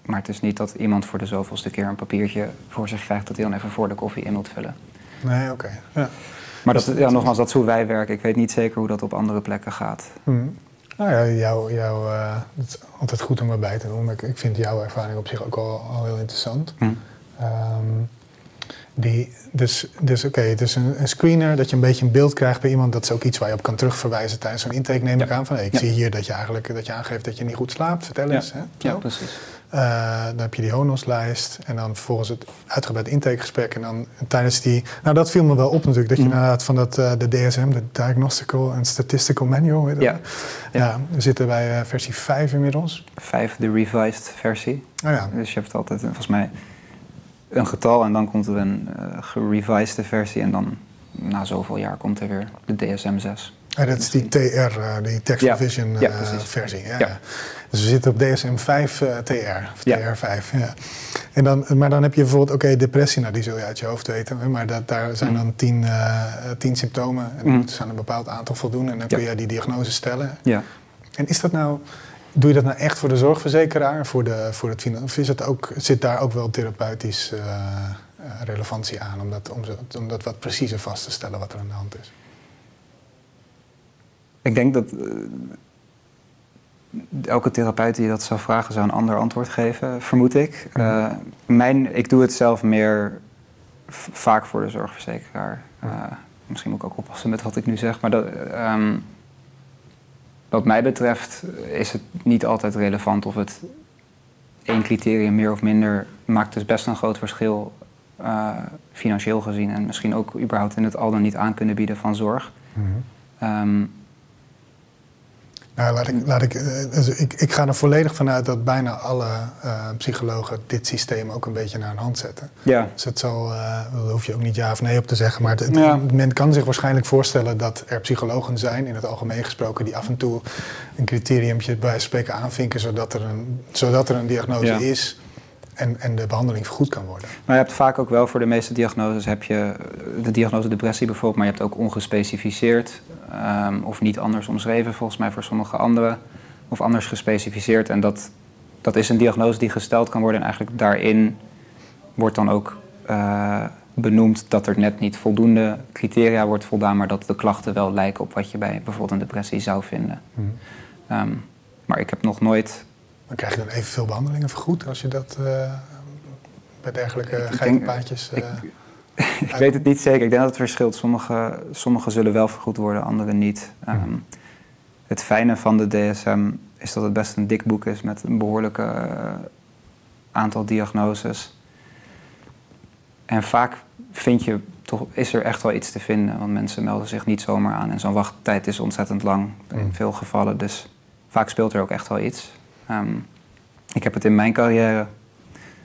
maar het is niet dat iemand voor de zoveelste keer een papiertje voor zich krijgt dat hij dan even voor de koffie in moet vullen. Nee, oké. Ja. Maar dat, ja, nogmaals, dat is hoe wij werken. Ik weet niet zeker hoe dat op andere plekken gaat. Mhm. Nou ja, jou, jou, eh, het is altijd goed om erbij te doen. Ik, ik vind jouw ervaring op zich ook al, al heel interessant. Hm. Ehm, die, dus dus oké, het is een, een screener dat je een beetje een beeld krijgt bij iemand. Dat is ook iets waar je op kan terugverwijzen tijdens zo'n intake, neem ik Ja. aan. Van, hey, ik Ja. zie hier dat je eigenlijk dat je aangeeft dat je niet goed slaapt. Vertel eens. Hè? Ja, precies. Eh, dan heb je die honoslijst en dan vervolgens het uitgebreid intakegesprek. En dan tijdens die... Nou, dat viel me wel op natuurlijk. Dat je Mhm. inderdaad van dat, eh, de DSM, de Diagnostical and Statistical Manual, dat? Ja. ja. we zitten bij eh, versie 5 inmiddels. Vijf, de revised versie. Nou ja, Dus je hebt altijd volgens mij een getal en dan komt er een gerevised versie. En dan na zoveel jaar komt er weer de DSM 6. Ja, dat is die TR, die Text Ja. Revision Ja, versie. Ja, Ja. ja. Dus we zitten op DSM 5 eh, TR, of Ja. TR5. Ja. En dan, maar dan heb je bijvoorbeeld, oké, depressie, nou, die zul je uit je hoofd weten. Maar dat, daar zijn dan tien, eh, tien symptomen en moeten ze aan een bepaald aantal voldoen. En dan kun je die diagnose stellen. Ja. En is dat nou, doe je dat nou echt voor de zorgverzekeraar? Voor de, voor het, of is het ook, zit daar ook wel therapeutisch eh, eh, relevantie aan? Om dat, om, om dat wat preciezer vast te stellen wat er aan de hand is? Ik denk dat eh, elke therapeut die dat zou vragen, zou een ander antwoord geven, vermoed ik. Eh, mijn, ik doe het zelf meer vaak voor de zorgverzekeraar. Eh, misschien moet ik ook oppassen met wat ik nu zeg, maar dat, ehm, wat mij betreft is het niet altijd relevant of het één criterium meer of minder maakt dus best een groot verschil eh, financieel gezien en misschien ook überhaupt in het al dan niet aan kunnen bieden van zorg. Ehm, Nou, laat ik, laat ik, eh, dus ik, ik ga er volledig vanuit dat bijna alle eh, psychologen dit systeem ook een beetje naar hun hand zetten. ja, Dus het zal, eh, daar hoef je ook niet ja of nee op te zeggen, maar het, Ja. men kan zich waarschijnlijk voorstellen dat er psychologen zijn, in het algemeen gesproken, die af en toe een criteriumpje bij spreken aanvinken, zodat er een, zodat er een diagnose Ja. is en, en de behandeling vergoed kan worden. Maar je hebt vaak ook wel voor de meeste diagnoses heb je de diagnose depressie bijvoorbeeld, maar je hebt ook ongespecificeerd ehm, of niet anders omschreven volgens mij voor sommige anderen of anders gespecificeerd. En dat, dat is een diagnose die gesteld kan worden en eigenlijk daarin wordt dan ook eh, benoemd dat er net niet voldoende criteria wordt voldaan, maar dat de klachten wel lijken op wat je bij bijvoorbeeld een depressie zou vinden. Ehm, maar ik heb nog nooit Dan krijg je dan evenveel behandelingen vergoed als je dat eh, bij dergelijke geitenpaadjes... ik- ik weet het niet zeker. Ik denk dat het verschilt. Sommige, sommige zullen wel vergoed worden, andere niet. Ehm, het fijne van de DSM is dat het best een dik boek is met een behoorlijke eh, aantal diagnoses. En vaak vind je toch, is er echt wel iets te vinden. Want mensen melden zich niet zomaar aan. En zo'n wachttijd is ontzettend lang in Mm. veel gevallen. Dus vaak speelt er ook echt wel iets. Ehm, ik heb het in mijn carrière,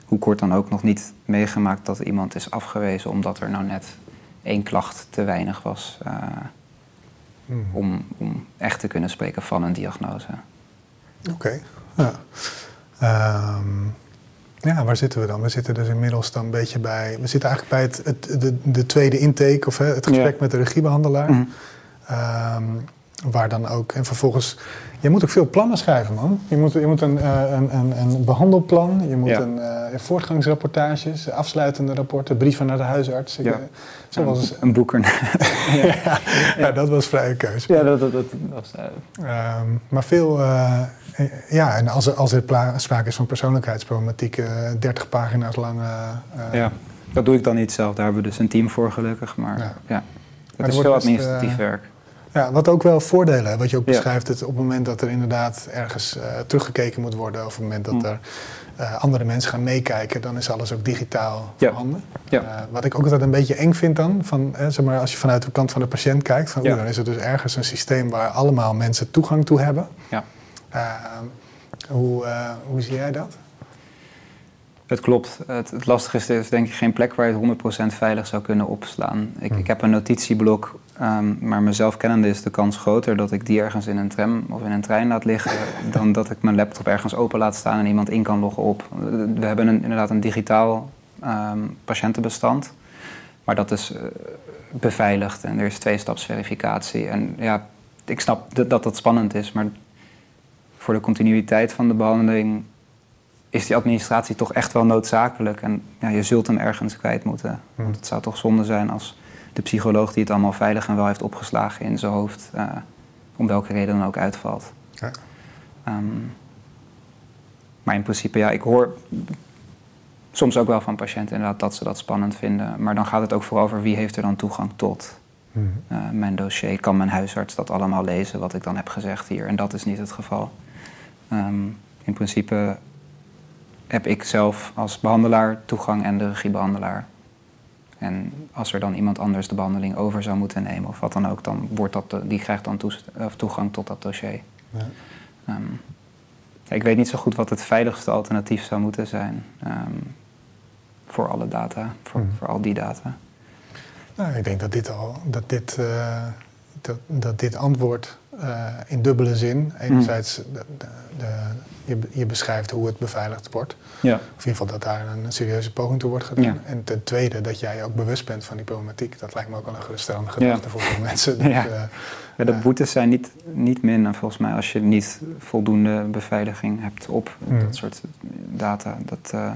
hoe kort dan ook, nog niet meegemaakt dat iemand is afgewezen omdat er nou net één klacht te weinig was. eh, Hmm. om, om echt te kunnen spreken van een diagnose. Oké. Ja. Ehm, ja, waar zitten we dan? We zitten dus inmiddels dan een beetje bij. We zitten eigenlijk bij het, het, de, de tweede intake of hè, het gesprek Ja. met de regiebehandelaar. Mhm. Ehm, waar dan ook. En vervolgens. Je moet ook veel plannen schrijven, man. Je moet, je moet een, eh, een, een, een behandelplan, je moet Ja. een eh, voortgangsrapportages, afsluitende rapporten, brieven naar de huisarts. Ik, Ja. eh, zo was, Een boeker. ja, ja, dat was vrije keuze. ja, dat, dat, dat was... eh, Ehm, maar veel, ja, en als er, als er sprake is van persoonlijkheidsproblematiek, eh 30 pagina's lang. Ja, dat doe ik dan niet zelf. Daar hebben we dus een team voor gelukkig. Maar Ja. het is veel administratief werk. Ja, wat ook wel voordelen, wat je ook beschrijft, het op het moment dat er inderdaad ergens eh, teruggekeken moet worden, of op het moment dat Mm. er eh, andere mensen gaan meekijken, dan is alles ook digitaal Ja. voorhanden. Ja. Eh, wat ik ook altijd een beetje eng vind dan, van, eh, zeg maar, als je vanuit de kant van de patiënt kijkt, van, Ja. dan is er dus ergens een systeem waar allemaal mensen toegang toe hebben. Ja. Hoe, hoe zie jij dat? Het klopt. Het, het lastige is, er is denk ik geen plek waar je het 100% veilig zou kunnen opslaan. Ik, Hmm. ik heb een notitieblok, ehm, maar mezelf kennende is de kans groter dat ik die ergens in een tram of in een trein laat liggen, dan dat ik mijn laptop ergens open laat staan en iemand in kan loggen op. We hebben een, inderdaad een digitaal ehm, patiëntenbestand, maar dat is eh, beveiligd en er is tweestapsverificatie. En ja, ik snap dat, dat dat spannend is, maar voor de continuïteit van de behandeling is die administratie toch echt wel noodzakelijk. En ja, je zult hem ergens kwijt moeten. Hmm. Want het zou toch zonde zijn als de psycholoog die het allemaal veilig en wel heeft opgeslagen in zijn hoofd, eh, om welke reden dan ook uitvalt. Ja. Ehm, maar in principe, ja, ik hoor soms ook wel van patiënten inderdaad dat ze dat spannend vinden. Maar dan gaat het ook vooral over wie heeft er dan toegang tot eh, mijn dossier. Kan mijn huisarts dat allemaal lezen wat ik dan heb gezegd hier? En dat is niet het geval. Ehm, in principe heb ik zelf als behandelaar toegang en de regiebehandelaar. En als er dan iemand anders de behandeling over zou moeten nemen of wat dan ook, dan wordt dat die krijgt dan toegang tot dat dossier. Ja. Ehm, ik weet niet zo goed wat het veiligste alternatief zou moeten zijn ehm, voor alle data, voor, Mhm. voor al die data. Nou, ik denk dat dit al, dat dit, eh, dat, dat dit antwoord eh, in dubbele zin, enerzijds de, de, de- je, je beschrijft hoe het beveiligd wordt, Ja. of in ieder geval dat daar een, serieuze poging toe wordt gedaan. Ja. En ten tweede dat jij ook bewust bent van die problematiek, dat lijkt me ook wel een geruststellende gedachte Ja. voor veel mensen. Ja. eh, Ja, de Ja. boetes zijn niet, niet minder volgens mij als je niet voldoende beveiliging hebt op Hmm. dat soort data. Dat, eh,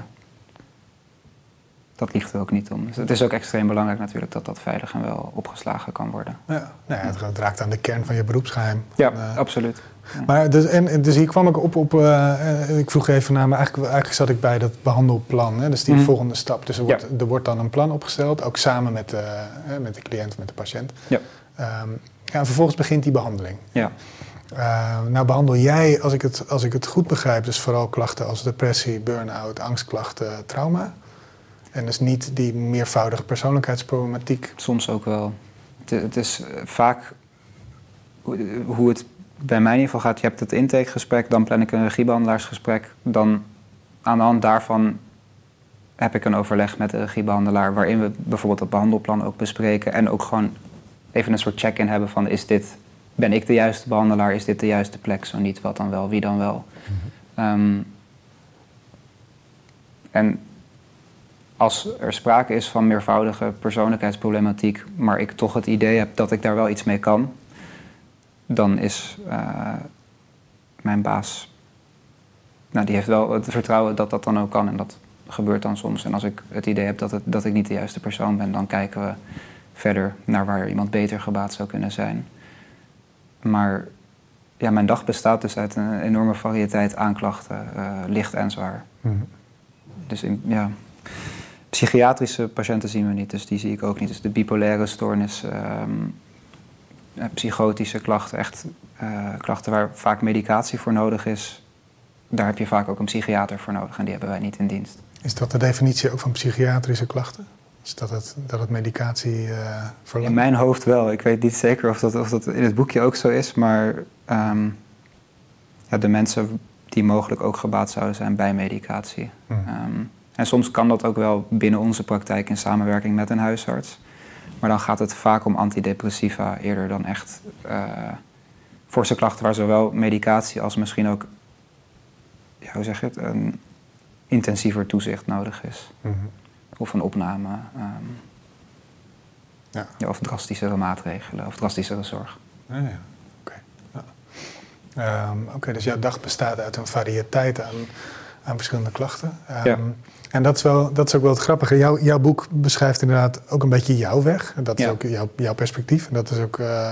dat ligt er ook niet om. Dus het is ook extreem belangrijk natuurlijk dat dat veilig en wel opgeslagen kan worden. ja, nou ja, het, raakt aan de kern van je beroepsgeheim. Ja, Eh, absoluut. Maar dus, en, dus hier kwam ik op, op eh, eh, ik vroeg even naar, maar eigenlijk, eigenlijk zat ik bij dat behandelplan, hè, dus die Mhm. volgende stap. Dus er wordt, Ja. er wordt dan een plan opgesteld, ook samen met, met de cliënt, met de patiënt. Ja. Ehm, ja, en vervolgens begint die behandeling. Ja. Eh, nou behandel jij, als ik, het, als ik het goed begrijp, dus vooral klachten als depressie, burn-out, angstklachten, trauma. En dus niet die meervoudige persoonlijkheidsproblematiek. Soms ook wel. Het, het is eh, vaak hoe hoe het bij mij in ieder geval gaat. Je hebt het intakegesprek, dan plan ik een regiebehandelaarsgesprek. Dan aan de hand daarvan heb ik een overleg met de regiebehandelaar... waarin we bijvoorbeeld het behandelplan ook bespreken... en ook gewoon even een soort check-in hebben van... is dit, ben ik de juiste behandelaar, is dit de juiste plek? Zo niet, wat dan wel, wie dan wel? Ehm, en als er sprake is van meervoudige persoonlijkheidsproblematiek, maar ik toch het idee heb dat ik daar wel iets mee kan, dan is eh, mijn baas, nou, die heeft wel het vertrouwen dat dat dan ook kan en dat gebeurt dan soms. En als ik het idee heb dat, het, dat ik niet de juiste persoon ben, dan kijken we verder naar waar iemand beter gebaat zou kunnen zijn. Maar ja, mijn dag bestaat dus uit een enorme variëteit aanklachten, eh, licht en zwaar. Dus in, ja, psychiatrische patiënten zien we niet, dus die zie ik ook niet. Dus de bipolaire stoornis, ehm, eh, psychotische klachten, echt eh, klachten waar vaak medicatie voor nodig is, daar heb je vaak ook een psychiater voor nodig en die hebben wij niet in dienst. Is dat de definitie ook van psychiatrische klachten? Dus dat het, dat het medicatie uh, verlangt? In mijn hoofd wel. Ik weet niet zeker of dat, of dat in het boekje ook zo is, maar ehm, ja, de mensen die mogelijk ook gebaat zouden zijn bij medicatie. Hmm. Ehm, en soms kan dat ook wel binnen onze praktijk in samenwerking met een huisarts. Maar dan gaat het vaak om antidepressiva eerder dan echt uh, forse klachten waar zowel medicatie als misschien ook, ja, hoe zeg je het, een intensiever toezicht nodig is. Mhm. Of een opname. Um, ja. ja. Of drastischere maatregelen of drastischere zorg. Ja, ja. Oké. Ja. Um, dus jouw dag bestaat uit een variëteit aan, aan verschillende klachten. Um, ja. En dat is, wel, dat is ook wel het grappige. Jouw, jouw boek beschrijft inderdaad ook een beetje jouw weg. Dat is ook jouw, jouw perspectief. En dat is ook, uh,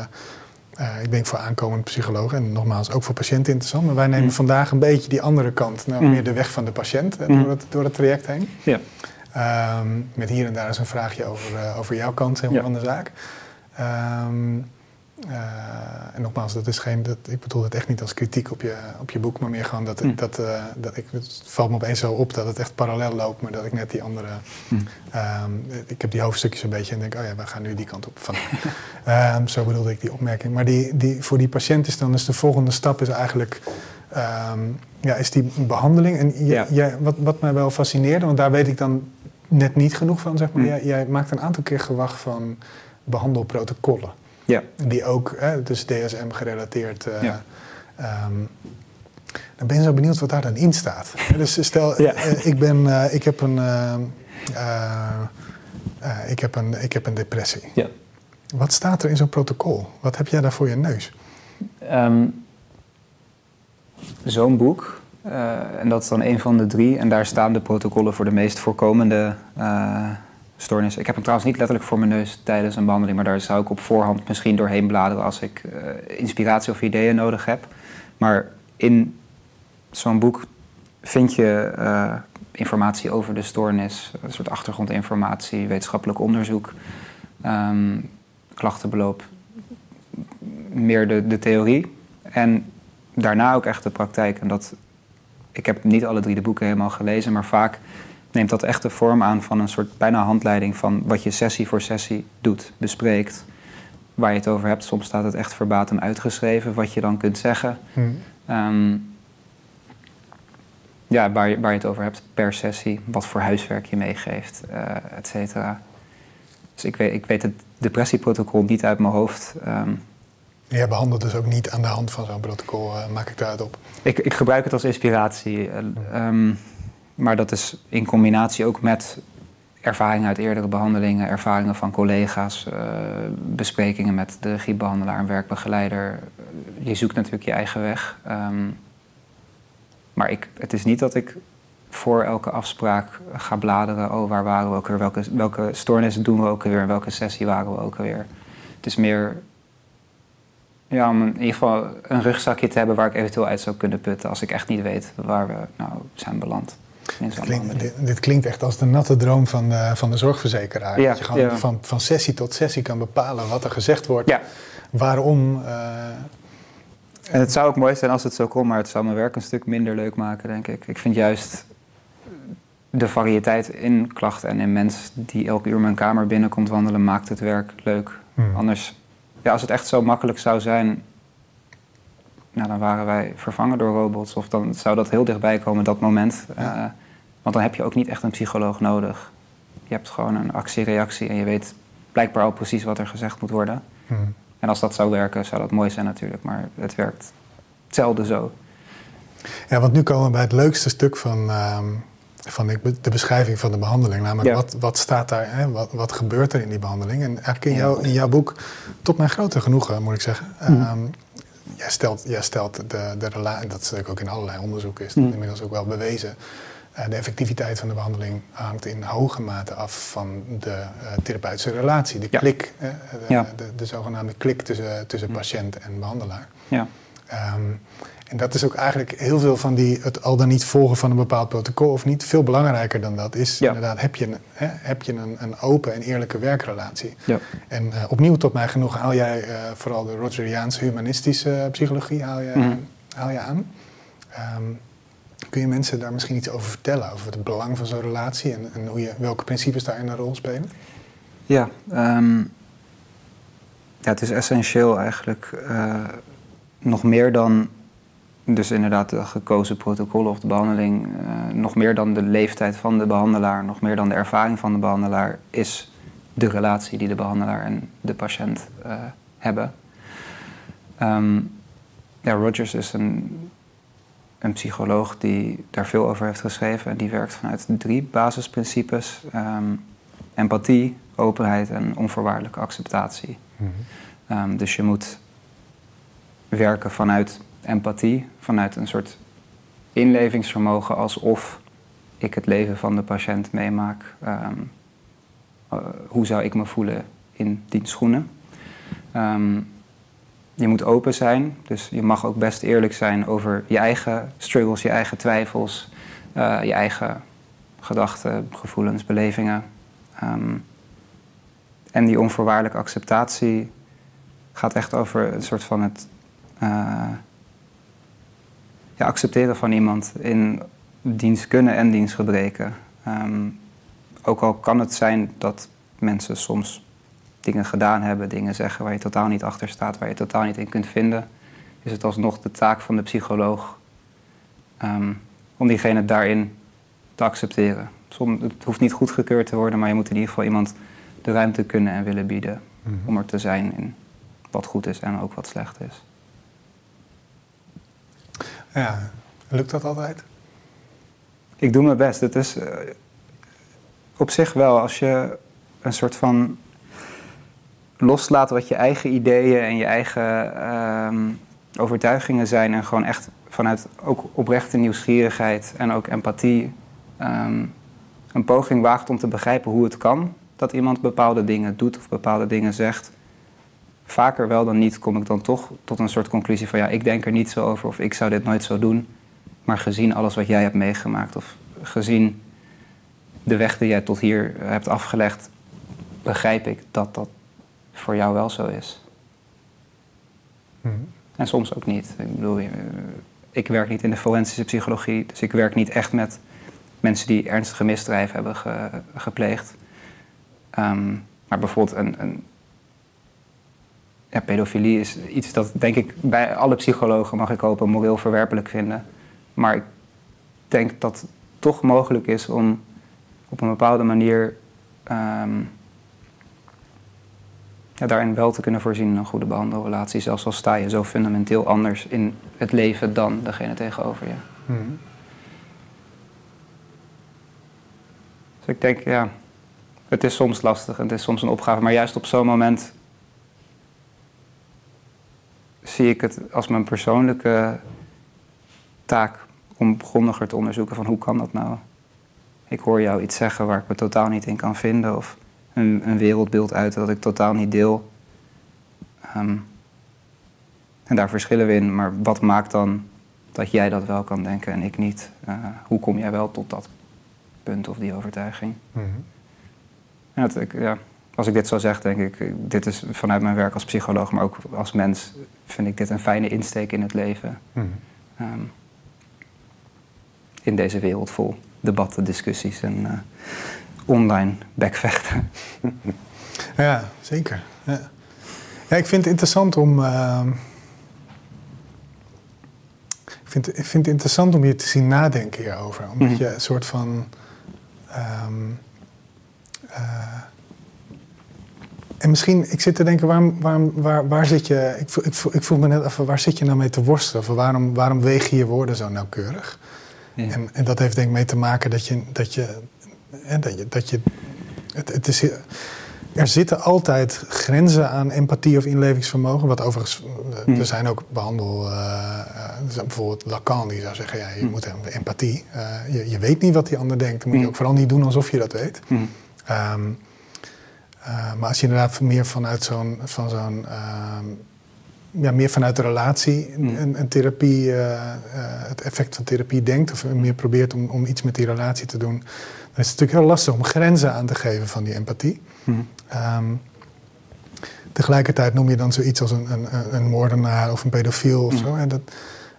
uh, ik denk voor aankomend psychologen en nogmaals ook voor patiënten interessant. Maar wij nemen mm. vandaag een beetje die andere kant, nou, mm. meer de weg van de patiënt uh, door, het, door het traject heen. Ja. Um, met hier en daar eens een vraagje over, over jouw kant ja. van de zaak. Um, en nogmaals, dat is geen, dat, ik bedoel het echt niet als kritiek op je, op je boek, maar meer gewoon dat, mm. dat, uh, dat ik, het valt me opeens zo op dat het echt parallel loopt, maar dat ik net die andere, mm. um, ik heb die hoofdstukjes een beetje en denk, oh ja, we gaan nu die kant op. Van, um, zo bedoelde ik die opmerking. Maar die, die, voor die patiënt is dan dus de volgende stap is eigenlijk, um, ja, is die behandeling. En ja. wat, wat mij wel fascineerde, want daar weet ik dan net niet genoeg van, zeg maar. Mm. Jij, jij maakt een aantal keer gewacht van behandelprotocollen. Ja. Die ook, hè, dus DSM gerelateerd. Uh, ja. um, dan ben je zo benieuwd wat daar dan in staat. dus stel, ja. uh, ik, ben, ik, heb een, ik, heb een, ik heb een depressie. Ja. Wat staat er in zo'n protocol? Wat heb jij daar voor je neus? Um, zo'n boek. en dat is dan een van de drie. En daar staan de protocollen voor de meest voorkomende stoornis. Ik heb hem trouwens niet letterlijk voor mijn neus tijdens een behandeling, maar daar zou ik op voorhand misschien doorheen bladeren als ik uh, inspiratie of ideeën nodig heb. Maar in zo'n boek vind je uh, informatie over de stoornis, een soort achtergrondinformatie, wetenschappelijk onderzoek, um, klachtenbeloop, meer de, de theorie. En daarna ook echt de praktijk. En dat, ik heb niet alle drie de boeken helemaal gelezen, maar vaak neemt dat echt de vorm aan van een soort bijna handleiding van wat je sessie voor sessie doet, bespreekt, waar je het over hebt. Soms staat het echt verbatim uitgeschreven, wat je dan kunt zeggen. Hmm. Ehm, ja, waar je, waar je het over hebt per sessie, wat voor huiswerk je meegeeft, uh, et cetera. Dus ik weet, ik weet het depressieprotocol niet uit mijn hoofd. Um, Jij behandelt dus ook niet aan de hand van zo'n protocol, uh, maak ik daaruit op? Ik, ik gebruik het als inspiratie. Um, maar dat is in combinatie ook met ervaringen uit eerdere behandelingen, ervaringen van collega's, uh, besprekingen met de regiebehandelaar en werkbegeleider. Je zoekt natuurlijk je eigen weg. Um, maar ik, het is niet dat ik voor elke afspraak ga bladeren. Oh, waar waren we ook weer? Welke, welke stoornissen doen we ook weer? Welke sessie waren we ook weer? Het is meer ja, om in ieder geval een rugzakje te hebben waar ik eventueel uit zou kunnen putten als ik echt niet weet waar we nou zijn beland. Klinkt, dit, klinkt echt als de natte droom van de, van de zorgverzekeraar. dat je gewoon van, van sessie tot sessie kan bepalen wat er gezegd wordt, ja. waarom. Uh, en het zou ook mooi zijn als het zo kon, maar het zou mijn werk een stuk minder leuk maken, denk ik. Ik vind juist de variëteit in klachten en in mens die elke uur mijn kamer binnenkomt wandelen, maakt het werk leuk. Hmm. Anders, ja, als het echt zo makkelijk zou zijn, nou, dan waren wij vervangen door robots. Of dan zou dat heel dichtbij komen, dat moment. Uh, want dan heb je ook niet echt een psycholoog nodig. Je hebt gewoon een actie-reactie en je weet blijkbaar al precies wat er gezegd moet worden. Hmm. En als dat zou werken, zou dat mooi zijn natuurlijk. Maar het werkt hetzelfde zo. Ja, want nu komen we bij het leukste stuk van, uh, van de beschrijving van de behandeling. Namelijk, wat, wat staat daar, hè? Wat, wat gebeurt er in die behandeling? En eigenlijk in, jou, in jouw boek, tot mijn grote genoegen moet ik zeggen... Hmm. Ehm, jij stelt, jij stelt de, de relatie, dat is ook in allerlei onderzoek is, dat mm. inmiddels ook wel bewezen. Uh, de effectiviteit van de behandeling hangt in hoge mate af van de uh, therapeutische relatie, de klik, uh, de, ja. de, de, zogenaamde klik tussen, tussen mm. patiënt en behandelaar. Ja. Um, en dat is ook eigenlijk heel veel van die, het al dan niet volgen van een bepaald protocol of niet. Veel belangrijker dan dat is inderdaad, heb je, een, hè, heb je een, een, open en eerlijke werkrelatie. Ja. En uh, opnieuw tot mij genoeg haal jij uh, vooral de Rogeriaanse humanistische psychologie haal je, mm. haal je aan. Um, kun je mensen daar misschien iets over vertellen? Over het belang van zo'n relatie en, en hoe je, welke principes daarin een rol spelen? Ja, ehm, ja het is essentieel eigenlijk. eh, nog meer dan dus inderdaad de gekozen protocollen of de behandeling, eh, nog meer dan de leeftijd van de behandelaar, nog meer dan de ervaring van de behandelaar, is de relatie die de behandelaar en de patiënt eh, hebben. Ehm, ja, Rogers is een, een psycholoog die daar veel over heeft geschreven en die werkt vanuit drie basisprincipes: Ehm, empathie, openheid en onvoorwaardelijke acceptatie. Ehm, dus je moet werken vanuit empathie, vanuit een soort inlevingsvermogen alsof ik het leven van de patiënt meemaak. Ehm, eh, hoe zou ik me voelen in die schoenen? Ehm, je moet open zijn, dus je mag ook best eerlijk zijn over je eigen struggles, je eigen twijfels, eh, je eigen gedachten, gevoelens, belevingen. Ehm, en die onvoorwaardelijke acceptatie gaat echt over een soort van het eh, ja, accepteren van iemand in diens kunnen en diens gebreken. Ehm, ook al kan het zijn dat mensen soms dingen gedaan hebben, dingen zeggen waar je totaal niet achter staat, waar je totaal niet in kunt vinden, is het alsnog de taak van de psycholoog ehm, om diegene daarin te accepteren. Het hoeft niet goedgekeurd te worden, maar je moet in ieder geval iemand de ruimte kunnen en willen bieden om er te zijn in wat goed is en ook wat slecht is. Ja, lukt dat altijd? Ik doe mijn best. Het is eh, op zich wel als je een soort van loslaat wat je eigen ideeën en je eigen ehm, overtuigingen zijn en gewoon echt vanuit ook oprechte nieuwsgierigheid en ook empathie ehm, een poging waagt om te begrijpen hoe het kan dat iemand bepaalde dingen doet of bepaalde dingen zegt. Vaker wel dan niet kom ik dan toch tot een soort conclusie van ja, ik denk er niet zo over of ik zou dit nooit zo doen. Maar gezien alles wat jij hebt meegemaakt of gezien de weg die jij tot hier hebt afgelegd, begrijp ik dat dat voor jou wel zo is. En soms ook niet. Ik bedoel, eh, ik werk niet in de forensische psychologie, dus ik werk niet echt met mensen die ernstige misdrijven hebben ge- gepleegd. Ehm, maar bijvoorbeeld een, een ja, pedofilie is iets dat denk ik bij alle psychologen mag ik hopen moreel verwerpelijk vinden. Maar ik denk dat het toch mogelijk is om op een bepaalde manier ehm, ja, daarin wel te kunnen voorzien in een goede behandelrelatie. Zelfs al sta je zo fundamenteel anders in het leven dan degene tegenover je. Dus ik denk, ja, het is soms lastig en het is soms een opgave. Maar juist op zo'n moment zie ik het als mijn persoonlijke taak om grondiger te onderzoeken van hoe kan dat nou? Ik hoor jou iets zeggen waar ik me totaal niet in kan vinden of een, een wereldbeeld uiten dat ik totaal niet deel. Ehm, en daar verschillen we in, maar wat maakt dan dat jij dat wel kan denken en ik niet? Eh, hoe kom jij wel tot dat punt of die overtuiging? Ja, dat ik, ja, als ik dit zo zeg, denk ik, dit is vanuit mijn werk als psycholoog, maar ook als mens, vind ik dit een fijne insteek in het leven. Ehm, in deze wereld vol debatten, discussies en eh, online bekvechten. Ja, zeker. Ja. ja, ik vind het interessant om. ehm, ik, vind, ik vind het interessant om je te zien nadenken hierover. Omdat Mhm. je een soort van. ehm, eh, en misschien, ik zit te denken, waarom, waarom, waar, waar zit je. Ik, voel- ik, voel- ik voel me net af, waar zit je nou mee te worstelen? Of waarom, waarom weeg je je woorden zo nauwkeurig? Ja. En, en dat heeft denk ik mee te maken dat je. Dat je, hè, dat je, dat je het, het is, er zitten altijd grenzen aan empathie of inlevingsvermogen. Wat overigens, Hmm. er zijn ook behandel. zijn bijvoorbeeld Lacan die zou zeggen: ja, je Hmm. moet hebben empathie. Eh, je, je weet niet wat die ander denkt. Dan moet je Hmm. ook vooral niet doen alsof je dat weet. Hmm. Ehm, eh, maar als je inderdaad meer vanuit zo'n, van zo'n, ehm, ja, meer vanuit de relatie Hmm. een, een therapie, eh, eh, het effect van therapie denkt, of meer probeert om, om iets met die relatie te doen, dan is het natuurlijk heel lastig om grenzen aan te geven van die empathie. Hmm. Ehm, tegelijkertijd noem je dan zoiets als een, een, een moordenaar of een pedofiel of Hmm. zo. En dat,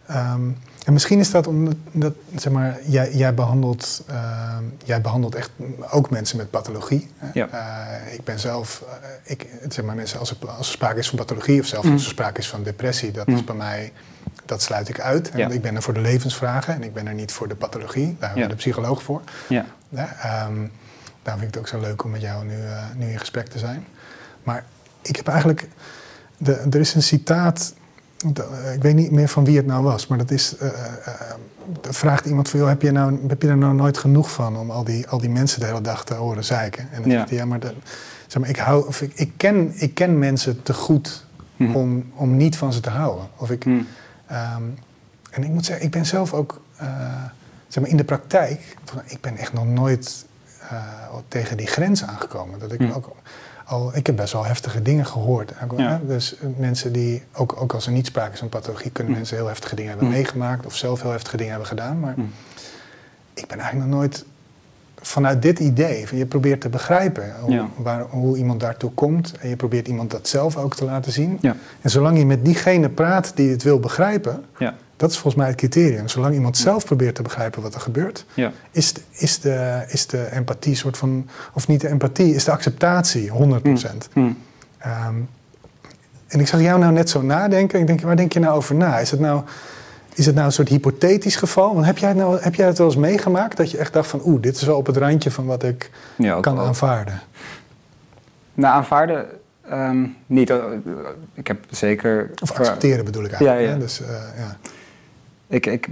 ehm, En misschien is dat omdat, dat, zeg maar, jij, jij, behandelt, uh, jij behandelt echt ook mensen met pathologie. Ja. Uh, ik ben zelf, uh, ik, zeg maar, mensen, als er, als er sprake is van pathologie of zelfs mm. als er sprake is van depressie, dat mm. is bij mij, dat sluit ik uit. Ja. Ik ben er voor de levensvragen en ik ben er niet voor de pathologie. Daar hebben we de psycholoog voor. Ja. Um, daarom vind ik het ook zo leuk om met jou nu, nu in gesprek te zijn. Maar ik heb eigenlijk, de, er is een citaat ik weet niet meer van wie het nou was, maar dat is. Uh, uh, vraagt iemand van, joh, heb je, nou, heb je er nou nooit genoeg van om al die, al die mensen de hele dag te horen zeiken? En dan ja. zegt hij, ja, maar, de, zeg maar ik, hou, of ik, ik, ken, ik ken mensen te goed hm. om, om niet van ze te houden. Of ik, hm. um, en ik moet zeggen, ik ben zelf ook, uh, zeg maar in de praktijk, ik ben echt nog nooit tegen die grens aangekomen. Dat ik hm. ook al, ik heb best wel heftige dingen gehoord. Ja. Dus eh, mensen die, ook, ook als er niet sprake is van pathologie, kunnen mm. mensen heel heftige dingen hebben mm. meegemaakt of zelf heel heftige dingen hebben gedaan. Maar mm. ik ben eigenlijk nog nooit vanuit dit idee, van je probeert te begrijpen hoe, waar, hoe, iemand daartoe komt en je probeert iemand dat zelf ook te laten zien. Ja. En zolang je met diegene praat die het wil begrijpen, ja. Dat is volgens mij het criterium. Zolang iemand zelf probeert te begrijpen wat er gebeurt, ja. is, is, de, is de empathie soort van, of niet de empathie, is de acceptatie 100%. Mm. Um, en ik zag jou nou net zo nadenken. Ik denk, waar denk je nou over na? Is het nou is het nou een soort hypothetisch geval? Want heb jij, nou, heb jij het wel eens meegemaakt dat je echt dacht van... oeh, dit is wel op het randje van wat ik ja, kan wel. aanvaarden? Nou, aanvaarden um, niet. Ik heb zeker... Of accepteren bedoel ik eigenlijk. Ja, ja. Dus, uh, ja. Ik, ik,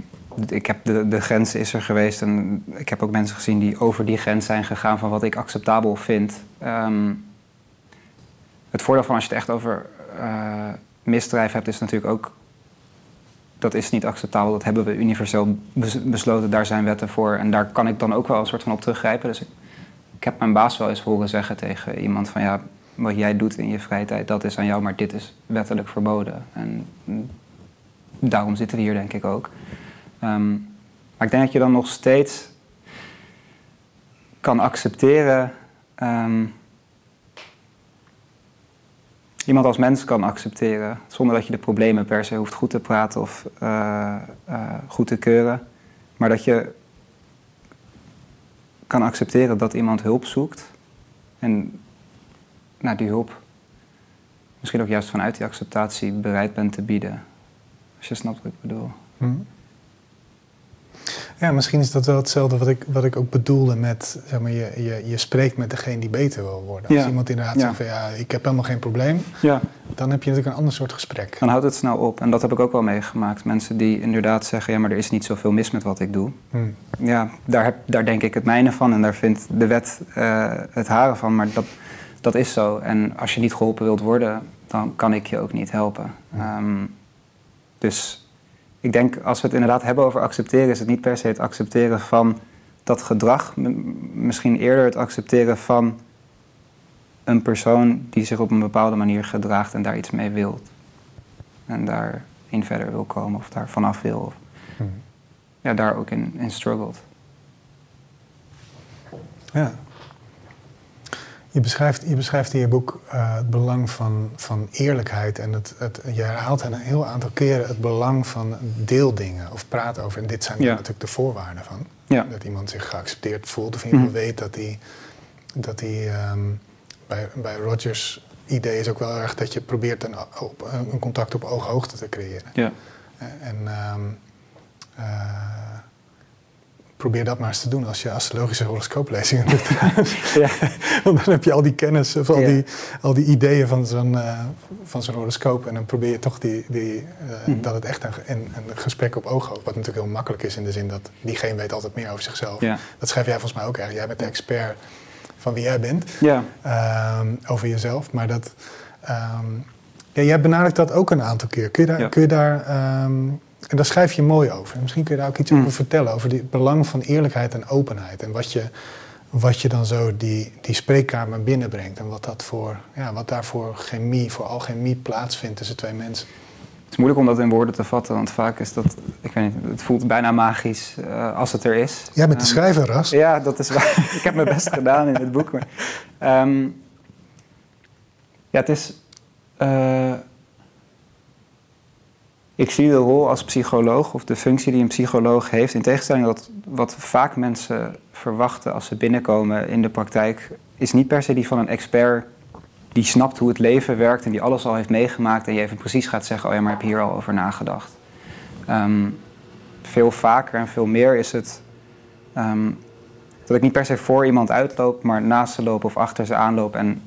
ik heb de, de grens is er geweest en ik heb ook mensen gezien die over die grens zijn gegaan van wat ik acceptabel vind. Um, het voordeel van als je het echt over uh, misdrijf hebt, is natuurlijk ook dat is niet acceptabel. Dat hebben we universeel besloten. Daar zijn wetten voor. En daar kan ik dan ook wel een soort van op teruggrijpen. Dus ik, ik heb mijn baas wel eens horen zeggen tegen iemand van ja, wat jij doet in je vrije tijd, dat is aan jou, maar dit is wettelijk verboden. En daarom zitten we hier denk ik ook. Um, maar ik denk dat je dan nog steeds kan accepteren um, iemand als mens kan accepteren. Zonder dat je de problemen per se hoeft goed te praten of uh, uh, goed te keuren. Maar dat je kan accepteren dat iemand hulp zoekt. En nou, die hulp misschien ook juist vanuit die acceptatie bereid bent te bieden. Als je snapt wat ik bedoel. Hmm. Ja, misschien is dat wel hetzelfde wat ik, wat ik ook bedoelde met, zeg maar, je, je, je spreekt met degene die beter wil worden. Als iemand inderdaad zegt van ja, ik heb helemaal geen probleem, ja. dan heb je natuurlijk een ander soort gesprek. Dan houdt het snel op. En dat heb ik ook wel meegemaakt. Mensen die inderdaad zeggen, ja, maar er is niet zoveel mis met wat ik doe. Hmm. Ja, daar, heb, daar denk ik het mijne van en daar vindt de wet uh, het haren van. Maar dat, dat is zo. En als je niet geholpen wilt worden, dan kan ik je ook niet helpen. Hmm. Um, dus ik denk als we het inderdaad hebben over accepteren, is het niet per se het accepteren van dat gedrag, misschien eerder het accepteren van een persoon die zich op een bepaalde manier gedraagt en daar iets mee wil. En daarin verder wil komen of daar vanaf wil. Of hmm. ja, daar ook in, in struggelt. Ja. Je beschrijft, je beschrijft in je boek uh, het belang van, van eerlijkheid. En het, het, je herhaalt een heel aantal keren het belang van deeldingen of praten over. En dit zijn ja. natuurlijk de voorwaarden van. Ja. Dat iemand zich geaccepteerd voelt of in ieder geval mm. weet dat hij. Dat hij um, bij, bij Rogers idee is ook wel erg dat je probeert een, op, een contact op ooghoogte te creëren. Ja. En um, uh, probeer dat maar eens te doen als je astrologische horoscooplezingen doet. ja. Want dan heb je al die kennis of al, die, al die ideeën van zo'n uh, van zo'n horoscoop. En dan probeer je toch die, die, uh, mm. dat het echt een, een, een, gesprek op oog Wat natuurlijk heel makkelijk is in de zin dat diegene weet altijd meer over zichzelf. Ja. Dat schrijf jij volgens mij ook erg. Jij bent de expert van wie jij bent. Ja. Um, over jezelf. Maar dat... Um, ja, jij benadrukt dat ook een aantal keer. Kun je daar... Kun je daar um, en daar schrijf je mooi over. Misschien kun je daar ook iets mm. over vertellen, over het belang van eerlijkheid en openheid. En wat je, wat je dan zo die, die spreekkamer binnenbrengt. En wat, dat voor, ja, wat daar voor chemie, voor alchemie plaatsvindt tussen twee mensen. Het is moeilijk om dat in woorden te vatten, want vaak is dat, ik weet niet, het voelt bijna magisch uh, als het er is. Jij bent de um, schrijver, Ras. Ja, dat is waar. ik heb mijn best gedaan in het boek. Maar, um, ja, het is. Uh, ik zie de rol als psycholoog of de functie die een psycholoog heeft, in tegenstelling tot wat vaak mensen verwachten als ze binnenkomen in de praktijk, is niet per se die van een expert die snapt hoe het leven werkt en die alles al heeft meegemaakt en je even precies gaat zeggen, oh ja, maar ik heb hier al over nagedacht. Ehm, veel vaker en veel meer is het ehm, dat ik niet per se voor iemand uitloop, maar naast ze loop of achter ze aanloop en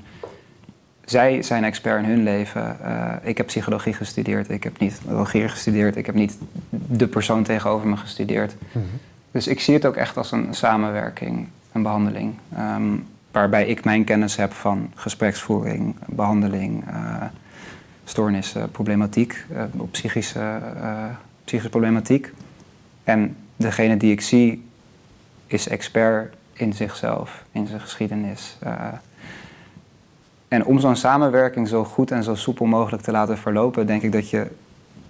zij zijn expert in hun leven. Uh, ik heb psychologie gestudeerd, ik heb niet regie gestudeerd, ik heb niet de persoon tegenover me gestudeerd. Mhm. Dus ik zie het ook echt als een samenwerking, een behandeling. Um, waarbij ik mijn kennis heb van gespreksvoering, behandeling, uh, stoornissen, problematiek, uh, psychische, psychische problematiek. En degene die ik zie is expert in zichzelf, in zijn geschiedenis. En om zo'n samenwerking zo goed en zo soepel mogelijk te laten verlopen, denk ik dat je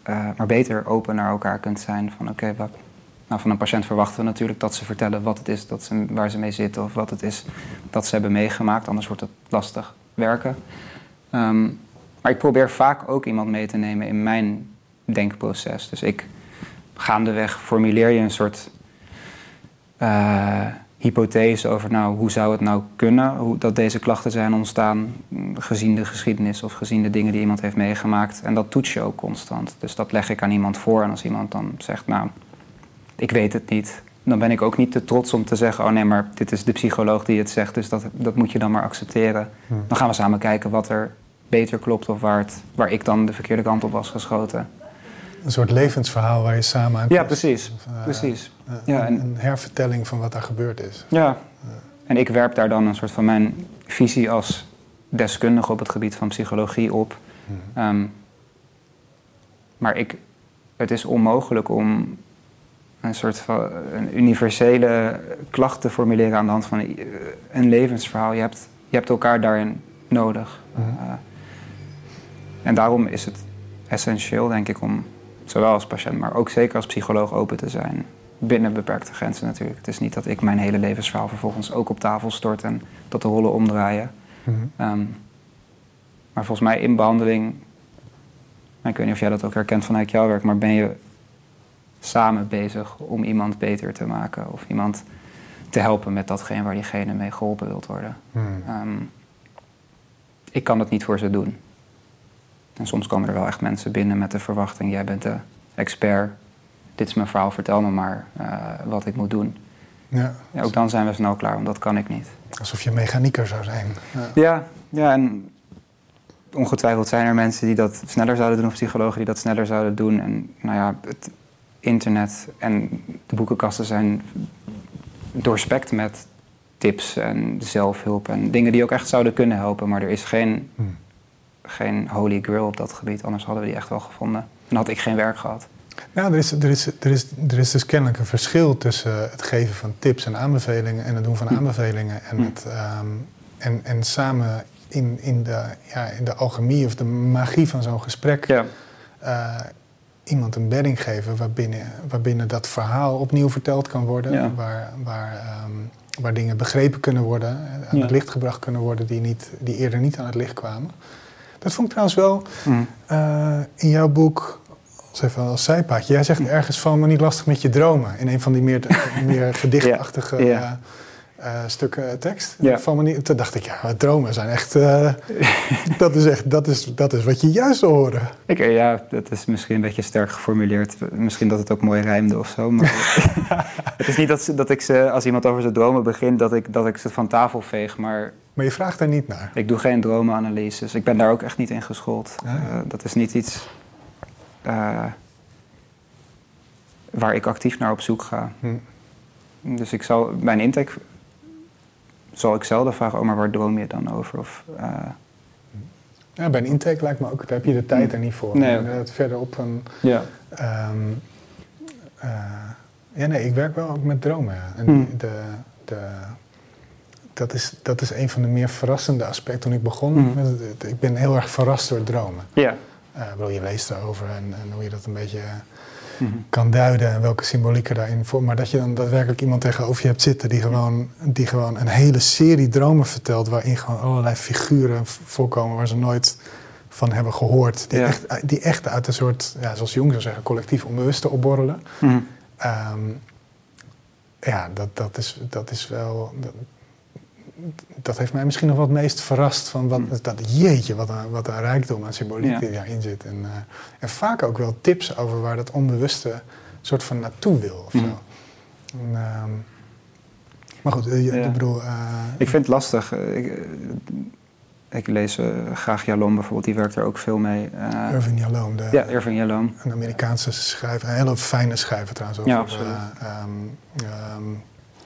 uh, maar beter open naar elkaar kunt zijn. Van oké, wat. Nou, van een patiënt verwachten we natuurlijk dat ze vertellen wat het is dat ze, waar ze mee zitten of wat het is dat ze hebben meegemaakt. Anders wordt het lastig werken. Um, maar ik probeer vaak ook iemand mee te nemen in mijn denkproces. Dus ik gaandeweg formuleer je een soort. Uh, hypothese over nou, hoe zou het nou kunnen hoe, dat deze klachten zijn ontstaan gezien de geschiedenis of gezien de dingen die iemand heeft meegemaakt. En dat toets je ook constant. Dus dat leg ik aan iemand voor. En als iemand dan zegt, nou, ik weet het niet, dan ben ik ook niet te trots om te zeggen, oh nee, maar dit is de psycholoog die het zegt, dus dat, dat moet je dan maar accepteren. Dan gaan we samen kijken wat er beter klopt of waar, het, waar ik dan de verkeerde kant op was geschoten een soort levensverhaal waar je samen aan Ja, precies. Uh, precies. Uh, ja, en, een hervertelling van wat daar gebeurd is. Ja. En ik werp daar dan een soort van mijn visie als deskundige op het gebied van psychologie op. Hmm. Um, maar ik, het is onmogelijk om een soort van een universele klacht te formuleren aan de hand van een levensverhaal. Je hebt, je hebt elkaar daarin nodig. Uh, en daarom is het essentieel, denk ik, om Zowel als patiënt, maar ook zeker als psycholoog open te zijn. Binnen beperkte grenzen natuurlijk. Het is niet dat ik mijn hele levensverhaal vervolgens ook op tafel stort en dat de rollen omdraaien. Mhm. Ehm, maar volgens mij in behandeling, ik weet niet of jij dat ook herkent vanuit jouw werk, maar ben je samen bezig om iemand beter te maken of iemand te helpen met datgene waar diegene mee geholpen wilt worden. Mhm. Ehm, ik kan het niet voor ze doen. En soms komen er wel echt mensen binnen met de verwachting: jij bent de expert, dit is mijn verhaal, vertel me maar uh, wat ik moet doen. Ja. ja. Ook dan zijn we snel klaar, want dat kan ik niet. Alsof je mechanieker zou zijn. Ja, ja, ja en ongetwijfeld zijn er mensen die dat sneller zouden doen, of psychologen die dat sneller zouden doen. En nou ja, het internet en de boekenkasten zijn doorspekt met tips en zelfhulp en dingen die ook echt zouden kunnen helpen. Maar er is geen hmm geen holy grail op dat gebied. Anders hadden we die echt wel gevonden. En had ik geen werk gehad. Nou, er is, er, is, er, is, er is dus kennelijk een verschil tussen het geven van tips en aanbevelingen en het doen van aanbevelingen. En, het, um, en, en samen in, in, de, ja, in de alchemie of de magie van zo'n gesprek ja. uh, iemand een bedding geven waarbinnen, waarbinnen dat verhaal opnieuw verteld kan worden. Ja. Waar, waar, um, waar dingen begrepen kunnen worden, aan het licht gebracht kunnen worden die, niet, die eerder niet aan het licht kwamen. Dat vond ik trouwens wel mm. uh, in jouw boek, als even als zijpaadje. Jij zegt mm. ergens van, maar niet lastig met je dromen. In een van die meer, meer gedichtachtige uh, uh, stukken tekst. Ja. Van toen dacht ik, ja, dromen zijn echt, dat, is echt dat, is, dat is wat je juist wil horen. Ik, ja, dat is misschien een beetje sterk geformuleerd. Misschien dat het ook mooi rijmde of zo. Maar het is niet dat, dat ik ze, als iemand over zijn dromen begint, dat ik, dat ik ze van tafel veeg. Maar maar je vraagt daar niet naar? Ik doe geen dromenanalyses. Ik ben daar ook echt niet in geschoold. Uh, dat is niet iets uh, waar ik actief naar op zoek ga. Hm. Dus ik zal, mijn intake zal ik zelden vragen, oh, maar waar droom je dan over? Of, uh, ja, bij een intake lijkt me ook, daar heb je de tijd hm. er niet voor. Nee, okay. verderop een... Ja. Um, ja, nee, ik werk wel ook met dromen. En hm. de, de dat is, dat is een van de meer verrassende aspecten. Toen ik begon, mm. met het, ik ben heel erg verrast door dromen. Ja. Yeah. Uh, je leest erover en, en, hoe je dat een beetje mm. kan duiden en welke symbolieken daarin voor. Maar dat je dan daadwerkelijk iemand tegenover je hebt zitten die gewoon, die gewoon een hele serie dromen vertelt. waarin gewoon allerlei figuren voorkomen waar ze nooit van hebben gehoord. Die, Ja. echt, die echt uit een soort, ja, zoals Jung zou zeggen, collectief onbewuste opborrelen. Mhm. Ehm, ja, dat, dat, is, dat is wel. Dat, dat heeft mij misschien nog wat meest verrast. Van wat, Mm. dat, jeetje, wat een, wat een rijkdom aan symboliek Ja. die daarin zit. En, eh, en vaak ook wel tips over waar dat onbewuste soort van naartoe wil. Of zo. Mm. En, ehm, maar goed, eh, Ja. ik bedoel. eh, Ik vind het lastig. Ik, ik lees graag Jalom bijvoorbeeld, die werkt er ook veel mee. Irving Yalom, de, ja, Irving Jalom. een Amerikaanse schrijver, een hele fijne schrijver trouwens. Over, Ja, absoluut. ehm, ehm,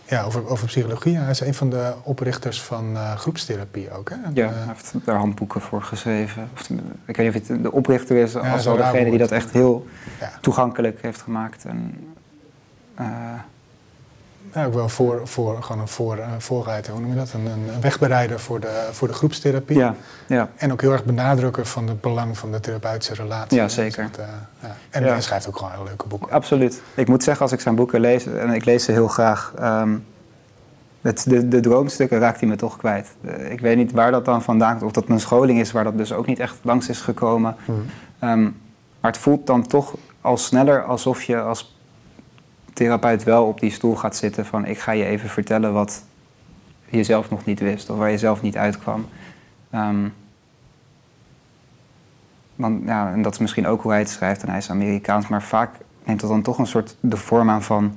ja, over, over psychologie. Hij is een van de oprichters van eh, groepstherapie ook. Hè? Ja, Eh, hij heeft daar handboeken voor geschreven. Of, ik weet niet of hij het de oprichter is, Ja, als wel degene die dat echt heel ja. toegankelijk heeft gemaakt. En, eh, Ja, ook wel voor, voor, gewoon een voor, voorrijder, hoe noem je dat? Een, een wegbereider voor de, voor de groepstherapie. ja, ja, En ook heel erg benadrukken van het belang van de therapeutische relatie. Ja, hè. zeker. Dus dat, eh, ja. En hij schrijft ook gewoon hele leuke boeken. absoluut. Ik moet zeggen, als ik zijn boeken lees, en ik lees ze heel graag, ehm, het, de, de droomstukken raakt hij me toch kwijt. Eh, ik weet niet waar dat dan vandaan komt, of dat mijn scholing is, waar dat dus ook niet echt langs is gekomen. Mhm. Ehm, maar het voelt dan toch al sneller alsof je als therapeut wel op die stoel gaat zitten van ik ga je even vertellen wat je zelf nog niet wist of waar je zelf niet uitkwam. Ehm, want, ja, en dat is misschien ook hoe hij het schrijft en hij is Amerikaans, maar vaak neemt dat dan toch een soort de vorm aan van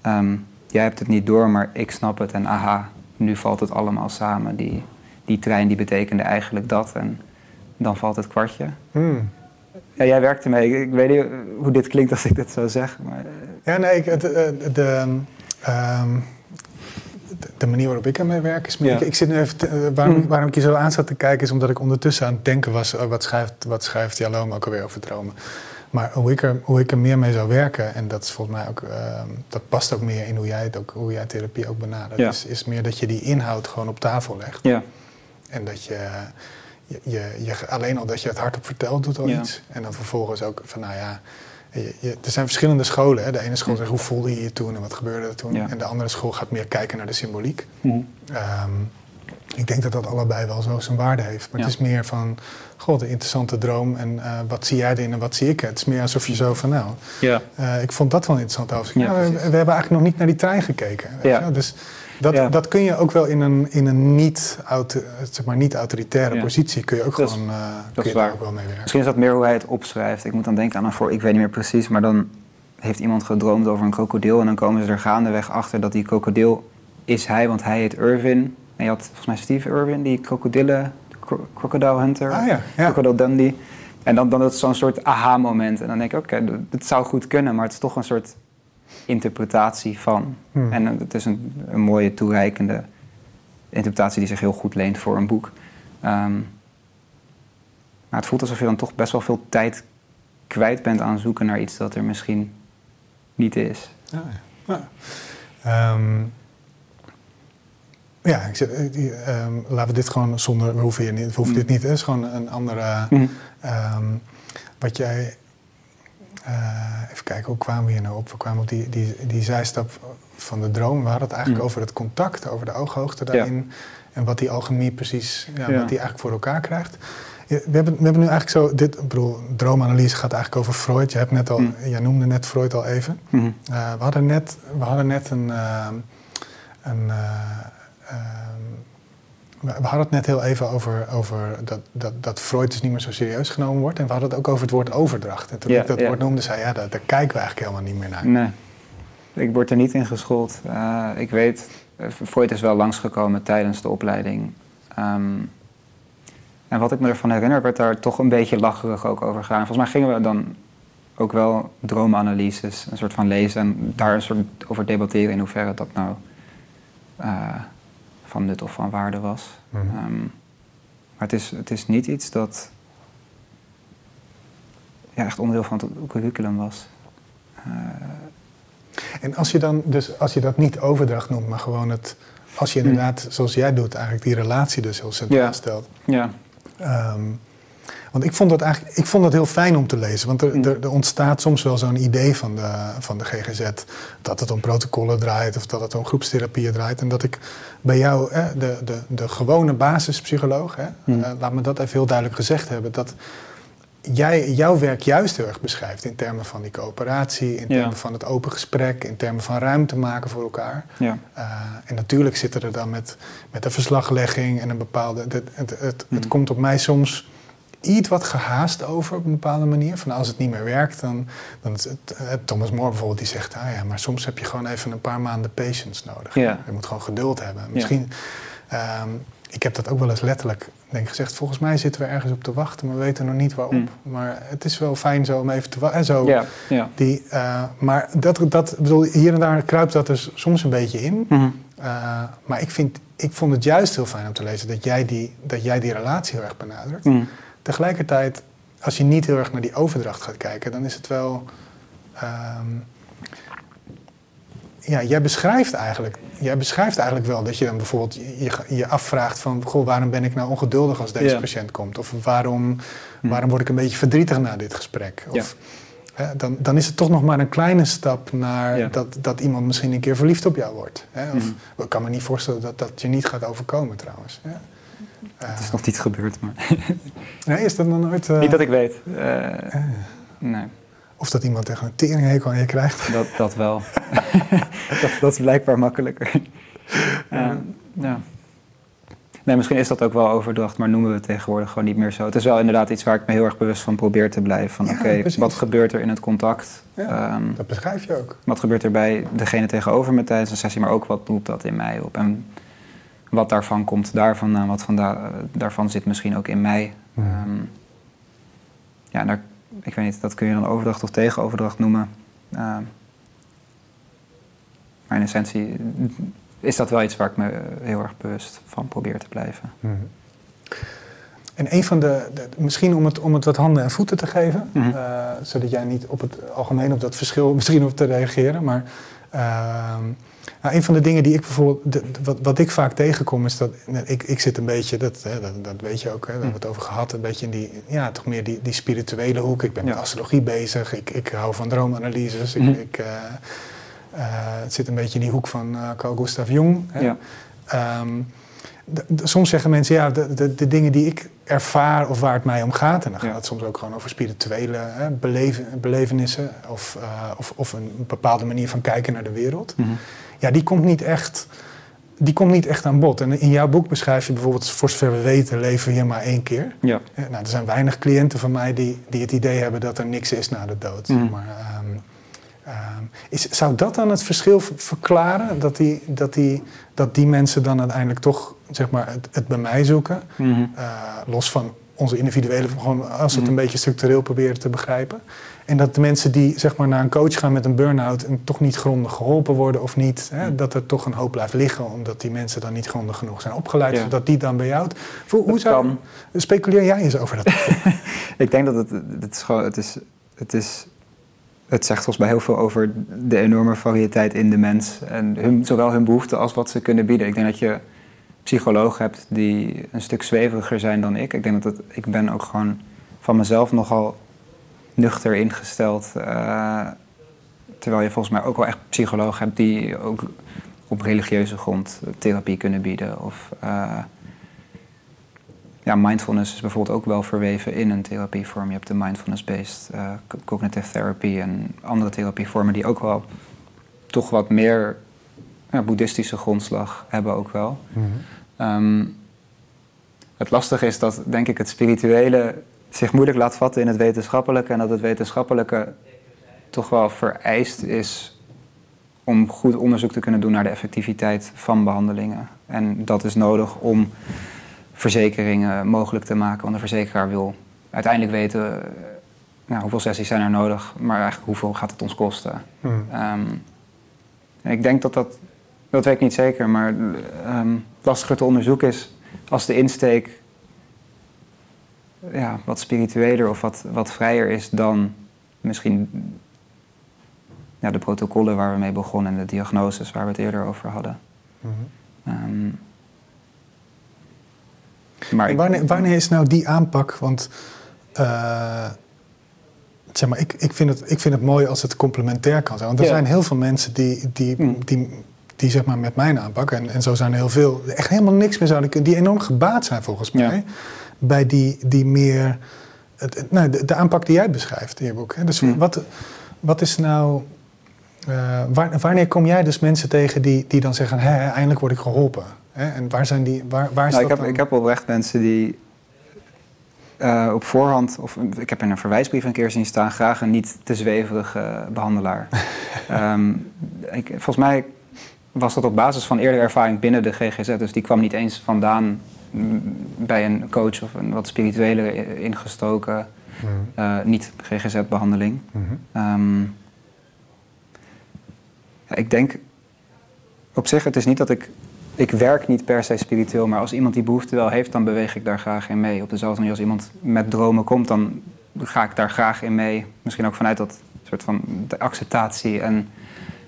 ehm, jij hebt het niet door, maar ik snap het en aha, nu valt het allemaal samen. Die, die trein die betekende eigenlijk dat en dan valt het kwartje. Hmm. Ja, jij werkt ermee. Ik, weet niet hoe dit klinkt als ik dit zo zeg. Maar, eh, Ja, nee, ik, eh, de, ehm, de, de manier waarop ik ermee werk is... Ja. Ik, ik zit nu even... eh, waarom, Mhm. waarom ik je zo aan zat te kijken... is omdat ik ondertussen aan het denken was... wat schrijft, wat schrijft Jalom ook alweer over dromen. Maar hoe ik, er, hoe ik er meer mee zou werken... en dat is volgens mij ook... ehm, dat past ook meer in hoe jij, het ook, hoe jij therapie ook benadert... Ja. Is, is meer dat je die inhoud gewoon op tafel legt. ja, En dat je, je, je, je- alleen al dat je het hardop vertelt, doet al Ja. iets. En dan vervolgens ook van, nou ja, je, je- er zijn verschillende scholen. Hè. De ene school zegt, hoe voelde je je toen en wat gebeurde er toen? Ja. En de andere school gaat meer kijken naar de symboliek. Mhm. Ehm, ik denk dat dat allebei wel zo zijn waarde heeft. Maar Ja. het is meer van, god, een interessante droom. En eh, wat zie jij erin en wat zie ik? Het is meer alsof je zo van, nou, ja. eh, ik vond dat wel een interessant hoofdstuk. Ja, Ja, we, we hebben eigenlijk nog niet naar die trein gekeken. Dus dat, Ja. dat kun je ook wel in een, in een niet, auto, zeg maar niet autoritaire Ja. positie kun je ook Dat gewoon eh, kun je daar ook wel mee werken. Misschien is dat meer hoe hij het opschrijft. Ik moet dan denken aan een voor, ik weet niet meer precies, maar dan heeft iemand gedroomd over een krokodil en dan komen ze er gaandeweg achter dat die krokodil is hij, want hij heet Irwin. En je had volgens mij Steve Irwin, die krokodillen, crocodile hunter, Ah ja, ja. crocodile Dundee. En dan, dan is het zo'n soort aha-moment. En dan denk ik, oké, dat- het zou goed kunnen, maar het is toch een soort interpretatie van. Hmm. En eh, het is een, een mooie, toereikende interpretatie die zich heel goed leent voor een boek. Ehm, maar het voelt alsof je dan toch best wel veel tijd kwijt bent aan zoeken naar iets dat er misschien niet is. Ja, ja. Ja. Ehm, ja, ik zit, eh, ehm, laten we dit gewoon zonder, we hoeven, hier niet, we hoeven Mm. dit niet, het is gewoon een andere, ehm, wat jij, eh, even kijken, hoe kwamen we hier nou op? We kwamen op die, die, die zijstap van de droom, we hadden het eigenlijk Mm. over het contact, over de ooghoogte daarin, en wat die alchemie precies, ja, Ja. wat die eigenlijk voor elkaar krijgt. We hebben, we hebben nu eigenlijk zo, dit, ik bedoel, droomanalyse gaat eigenlijk over Freud. Je hebt net al, Mm. jij noemde net Freud al even. Mhm. Uh, we, hadden net, we hadden net een. een eh, ehm, we hadden het net heel even over, over dat, dat, dat Freud dus niet meer zo serieus genomen wordt. En we hadden het ook over het woord overdracht. En toen Ja, ik dat ja. woord noemde, zei ja, daar, daar kijken we eigenlijk helemaal niet meer naar. Nee, ik word er niet in geschoold. Eh, ik weet, Freud is wel langsgekomen tijdens de opleiding. Ehm, en wat ik me ervan herinner, werd daar toch een beetje lacherig ook over gegaan. Volgens mij gingen we dan ook wel droomanalyses, een soort van lezen en daar een soort over debatteren in hoeverre dat nou eh, van nut of van waarde was. Mhm. Ehm, maar het is, het is niet iets dat ja, echt onderdeel van het curriculum was. Eh, En als je dan, dus als je dat niet overdracht noemt, maar gewoon het. Als je inderdaad, zoals jij doet, eigenlijk die relatie dus heel centraal Ja. stelt. ja, Ehm, Want ik vond dat eigenlijk ik vond dat heel fijn om te lezen. Want er, Mm. er, er ontstaat soms wel zo'n idee van de, van de GGZ dat het om protocollen draait of dat het om groepstherapieën draait. En dat ik bij jou, hè, de, de, de gewone basispsycholoog, hè, Mm. eh, laat me dat even heel duidelijk gezegd hebben, dat jij jouw werk juist heel erg beschrijft in termen van die coöperatie, in Ja. termen van het open gesprek, in termen van ruimte maken voor elkaar. Ja. Uh, en natuurlijk zitten er dan met, met een verslaglegging en een bepaalde. Het, het, het, het Mhm. komt op mij soms iets wat gehaast over op een bepaalde manier. Van als het niet meer werkt, dan. dan het, eh, Thomas More bijvoorbeeld, die zegt: ah ja, maar soms heb je gewoon even een paar maanden patience nodig. Ja. Je moet gewoon geduld hebben. Misschien. ehm, ik heb dat ook wel eens letterlijk denk gezegd. Volgens mij zitten we ergens op te wachten, maar we weten nog niet waarop. Mm. Maar het is wel fijn zo om even te wachten. Zo, Ja. Ja. die, eh, maar dat, dat, bedoel, hier en daar kruipt dat er soms een beetje in. Mhm. Uh, maar ik, vind, ik vond het juist heel fijn om te lezen dat jij die, dat jij die relatie heel erg benadrukt. Mhm. Tegelijkertijd, als je niet heel erg naar die overdracht gaat kijken, dan is het wel. ehm, ja, jij beschrijft, eigenlijk, jij beschrijft eigenlijk wel dat je dan bijvoorbeeld je, je, afvraagt van... Goh, waarom ben ik nou ongeduldig als deze Ja. patiënt komt? Of waarom, Hm. waarom word ik een beetje verdrietig na dit gesprek? Ja. Of, hè, dan, dan is het toch nog maar een kleine stap naar Ja. dat, dat iemand misschien een keer verliefd op jou wordt. Hè? Of, Mhm. Ik kan me niet voorstellen dat dat je niet gaat overkomen trouwens. Eh, Het is nog niet gebeurd, maar nee, is dat nog nooit... eh, niet dat ik weet. Eh, nee, of dat iemand tegen een teringhekel aan je krijgt. dat, dat wel. dat, dat is blijkbaar makkelijker. Eh, ja. Nee, misschien is dat ook wel overdracht, maar noemen we het tegenwoordig gewoon niet meer zo. Het is wel inderdaad iets waar ik me heel erg bewust van probeer te blijven. Van Ja, oké, wat gebeurt er in het contact? Ja. Ehm, Dat beschrijf je ook. wat gebeurt er bij degene tegenover me tijdens een sessie, maar ook wat doet dat in mij op? En wat daarvan komt daarvan wat van da- daarvan zit misschien ook in mij. Ja. Ehm, ja, daar, ik weet niet, dat kun je dan overdracht of tegenoverdracht noemen. Ehm, maar in essentie is dat wel iets waar ik me heel erg bewust van probeer te blijven. En een van de, de- misschien om het, om het wat handen en voeten te geven, Mhm. eh, zodat jij niet op het algemeen op dat verschil misschien hoeft te reageren, maar ehm, nou, een van de dingen die ik bijvoorbeeld, de- wat, wat ik vaak tegenkom is dat, ik, ik zit een beetje, dat, hè, dat, dat weet je ook, hè, daar hebben we het over gehad, een beetje in die, ja, toch meer die, die spirituele hoek. Ik ben met astrologie bezig, ik, ik hou van droomanalyses, ik, ik eh, eh, het zit een beetje in die hoek van eh, Carl Gustav Jung. Hè. Ja. Ehm, soms zeggen mensen, ja, de, de, de dingen die ik ervaar of waar het mij om gaat, en dan gaat Ja. het soms ook gewoon over spirituele hè, beleven, belevenissen of, of, of een bepaalde manier van kijken naar de wereld, Mhm. Ja, die komt niet echt. Die komt niet echt aan bod. En in jouw boek beschrijf je bijvoorbeeld, voor zover we weten, leven we hier maar één keer. Ja. Ja, nou, er zijn weinig cliënten van mij die, die het idee hebben dat er niks is na de dood. Mhm. Maar, ehm, ehm, is, zou dat dan het verschil verklaren? Dat die, dat, die, dat die mensen dan uiteindelijk toch zeg maar, het, het bij mij zoeken? Mhm. Eh, los van onze individuele, gewoon als we het Mhm. een beetje structureel proberen te begrijpen. En dat de mensen die zeg maar, naar een coach gaan met een burn-out en toch niet grondig geholpen worden of niet, hè, Mhm. dat er toch een hoop blijft liggen omdat die mensen dan niet grondig genoeg zijn opgeleid, Ja. zodat die dan bij jou. Hoe, zou, kan. Speculeer jij eens over dat? Ik denk dat het, het is gewoon, het is, het is, het zegt volgens mij heel veel over de enorme variëteit in de mens. En hun, zowel hun behoeften als wat ze kunnen bieden. Ik denk dat je psychologen hebt die een stuk zweveriger zijn dan ik. Ik denk dat ik ben ook gewoon van mezelf nogal nuchter ingesteld. eh, terwijl je volgens mij ook wel echt psychologen hebt die ook op religieuze grond therapie kunnen bieden. Of eh, ja, mindfulness is bijvoorbeeld ook wel verweven in een therapievorm. Je hebt de mindfulness-based eh, co- cognitive therapy en andere therapievormen die ook wel toch wat meer ja, boeddhistische grondslag hebben ook wel. Ehm, het lastige is dat, denk ik, het spirituele zich moeilijk laat vatten in het wetenschappelijke en dat het wetenschappelijke toch wel vereist is om goed onderzoek te kunnen doen naar de effectiviteit van behandelingen. En dat is nodig om verzekeringen mogelijk te maken. Want een verzekeraar wil uiteindelijk weten nou, hoeveel sessies zijn er nodig, maar eigenlijk hoeveel gaat het ons kosten. Hmm. Ehm, en ik denk dat dat, dat weet ik niet zeker, maar ehm, lastiger te onderzoeken is als de insteek ja, wat spiritueler of wat, wat vrijer is dan misschien ja, de protocollen waar we mee begonnen en de diagnoses waar we het eerder over hadden. Mhm. Ehm, maar wanneer, wanneer is nou die aanpak? Want eh, zeg maar, ik, ik, vind het, ik vind het mooi als het complementair kan zijn. Want er Ja. zijn heel veel mensen die, die, Mm. die, die zeg maar met mijn aanpak, en, en zo zijn er heel veel, echt helemaal niks meer zouden kunnen, die enorm gebaat zijn volgens Ja. mij bij die, die meer, het, nou, de, de aanpak die jij beschrijft in je boek. Hè? Dus wat, wat is nou, eh, waar- wanneer kom jij dus mensen tegen die, die dan zeggen, hè, eindelijk word ik geholpen? Hè? En waar zijn die, waar, waar is Nou, ik, dat heb, dan? ik heb oprecht mensen die eh, op voorhand, of ik heb in een verwijsbrief een keer zien staan, graag een niet te zweverige behandelaar. Ehm, ik, volgens mij was dat op basis van eerdere ervaring binnen de GGZ, dus die kwam niet eens vandaan mm, bij een coach of een wat spirituele ingestoken, Mm. eh, niet GGZ-behandeling. Mhm. Ehm, ja, ik denk op zich, het is niet dat ik. Ik werk niet per se spiritueel, maar als iemand die behoefte wel heeft, dan beweeg ik daar graag in mee. Op dezelfde manier als iemand met dromen komt, dan ga ik daar graag in mee. Misschien ook vanuit dat soort van de acceptatie en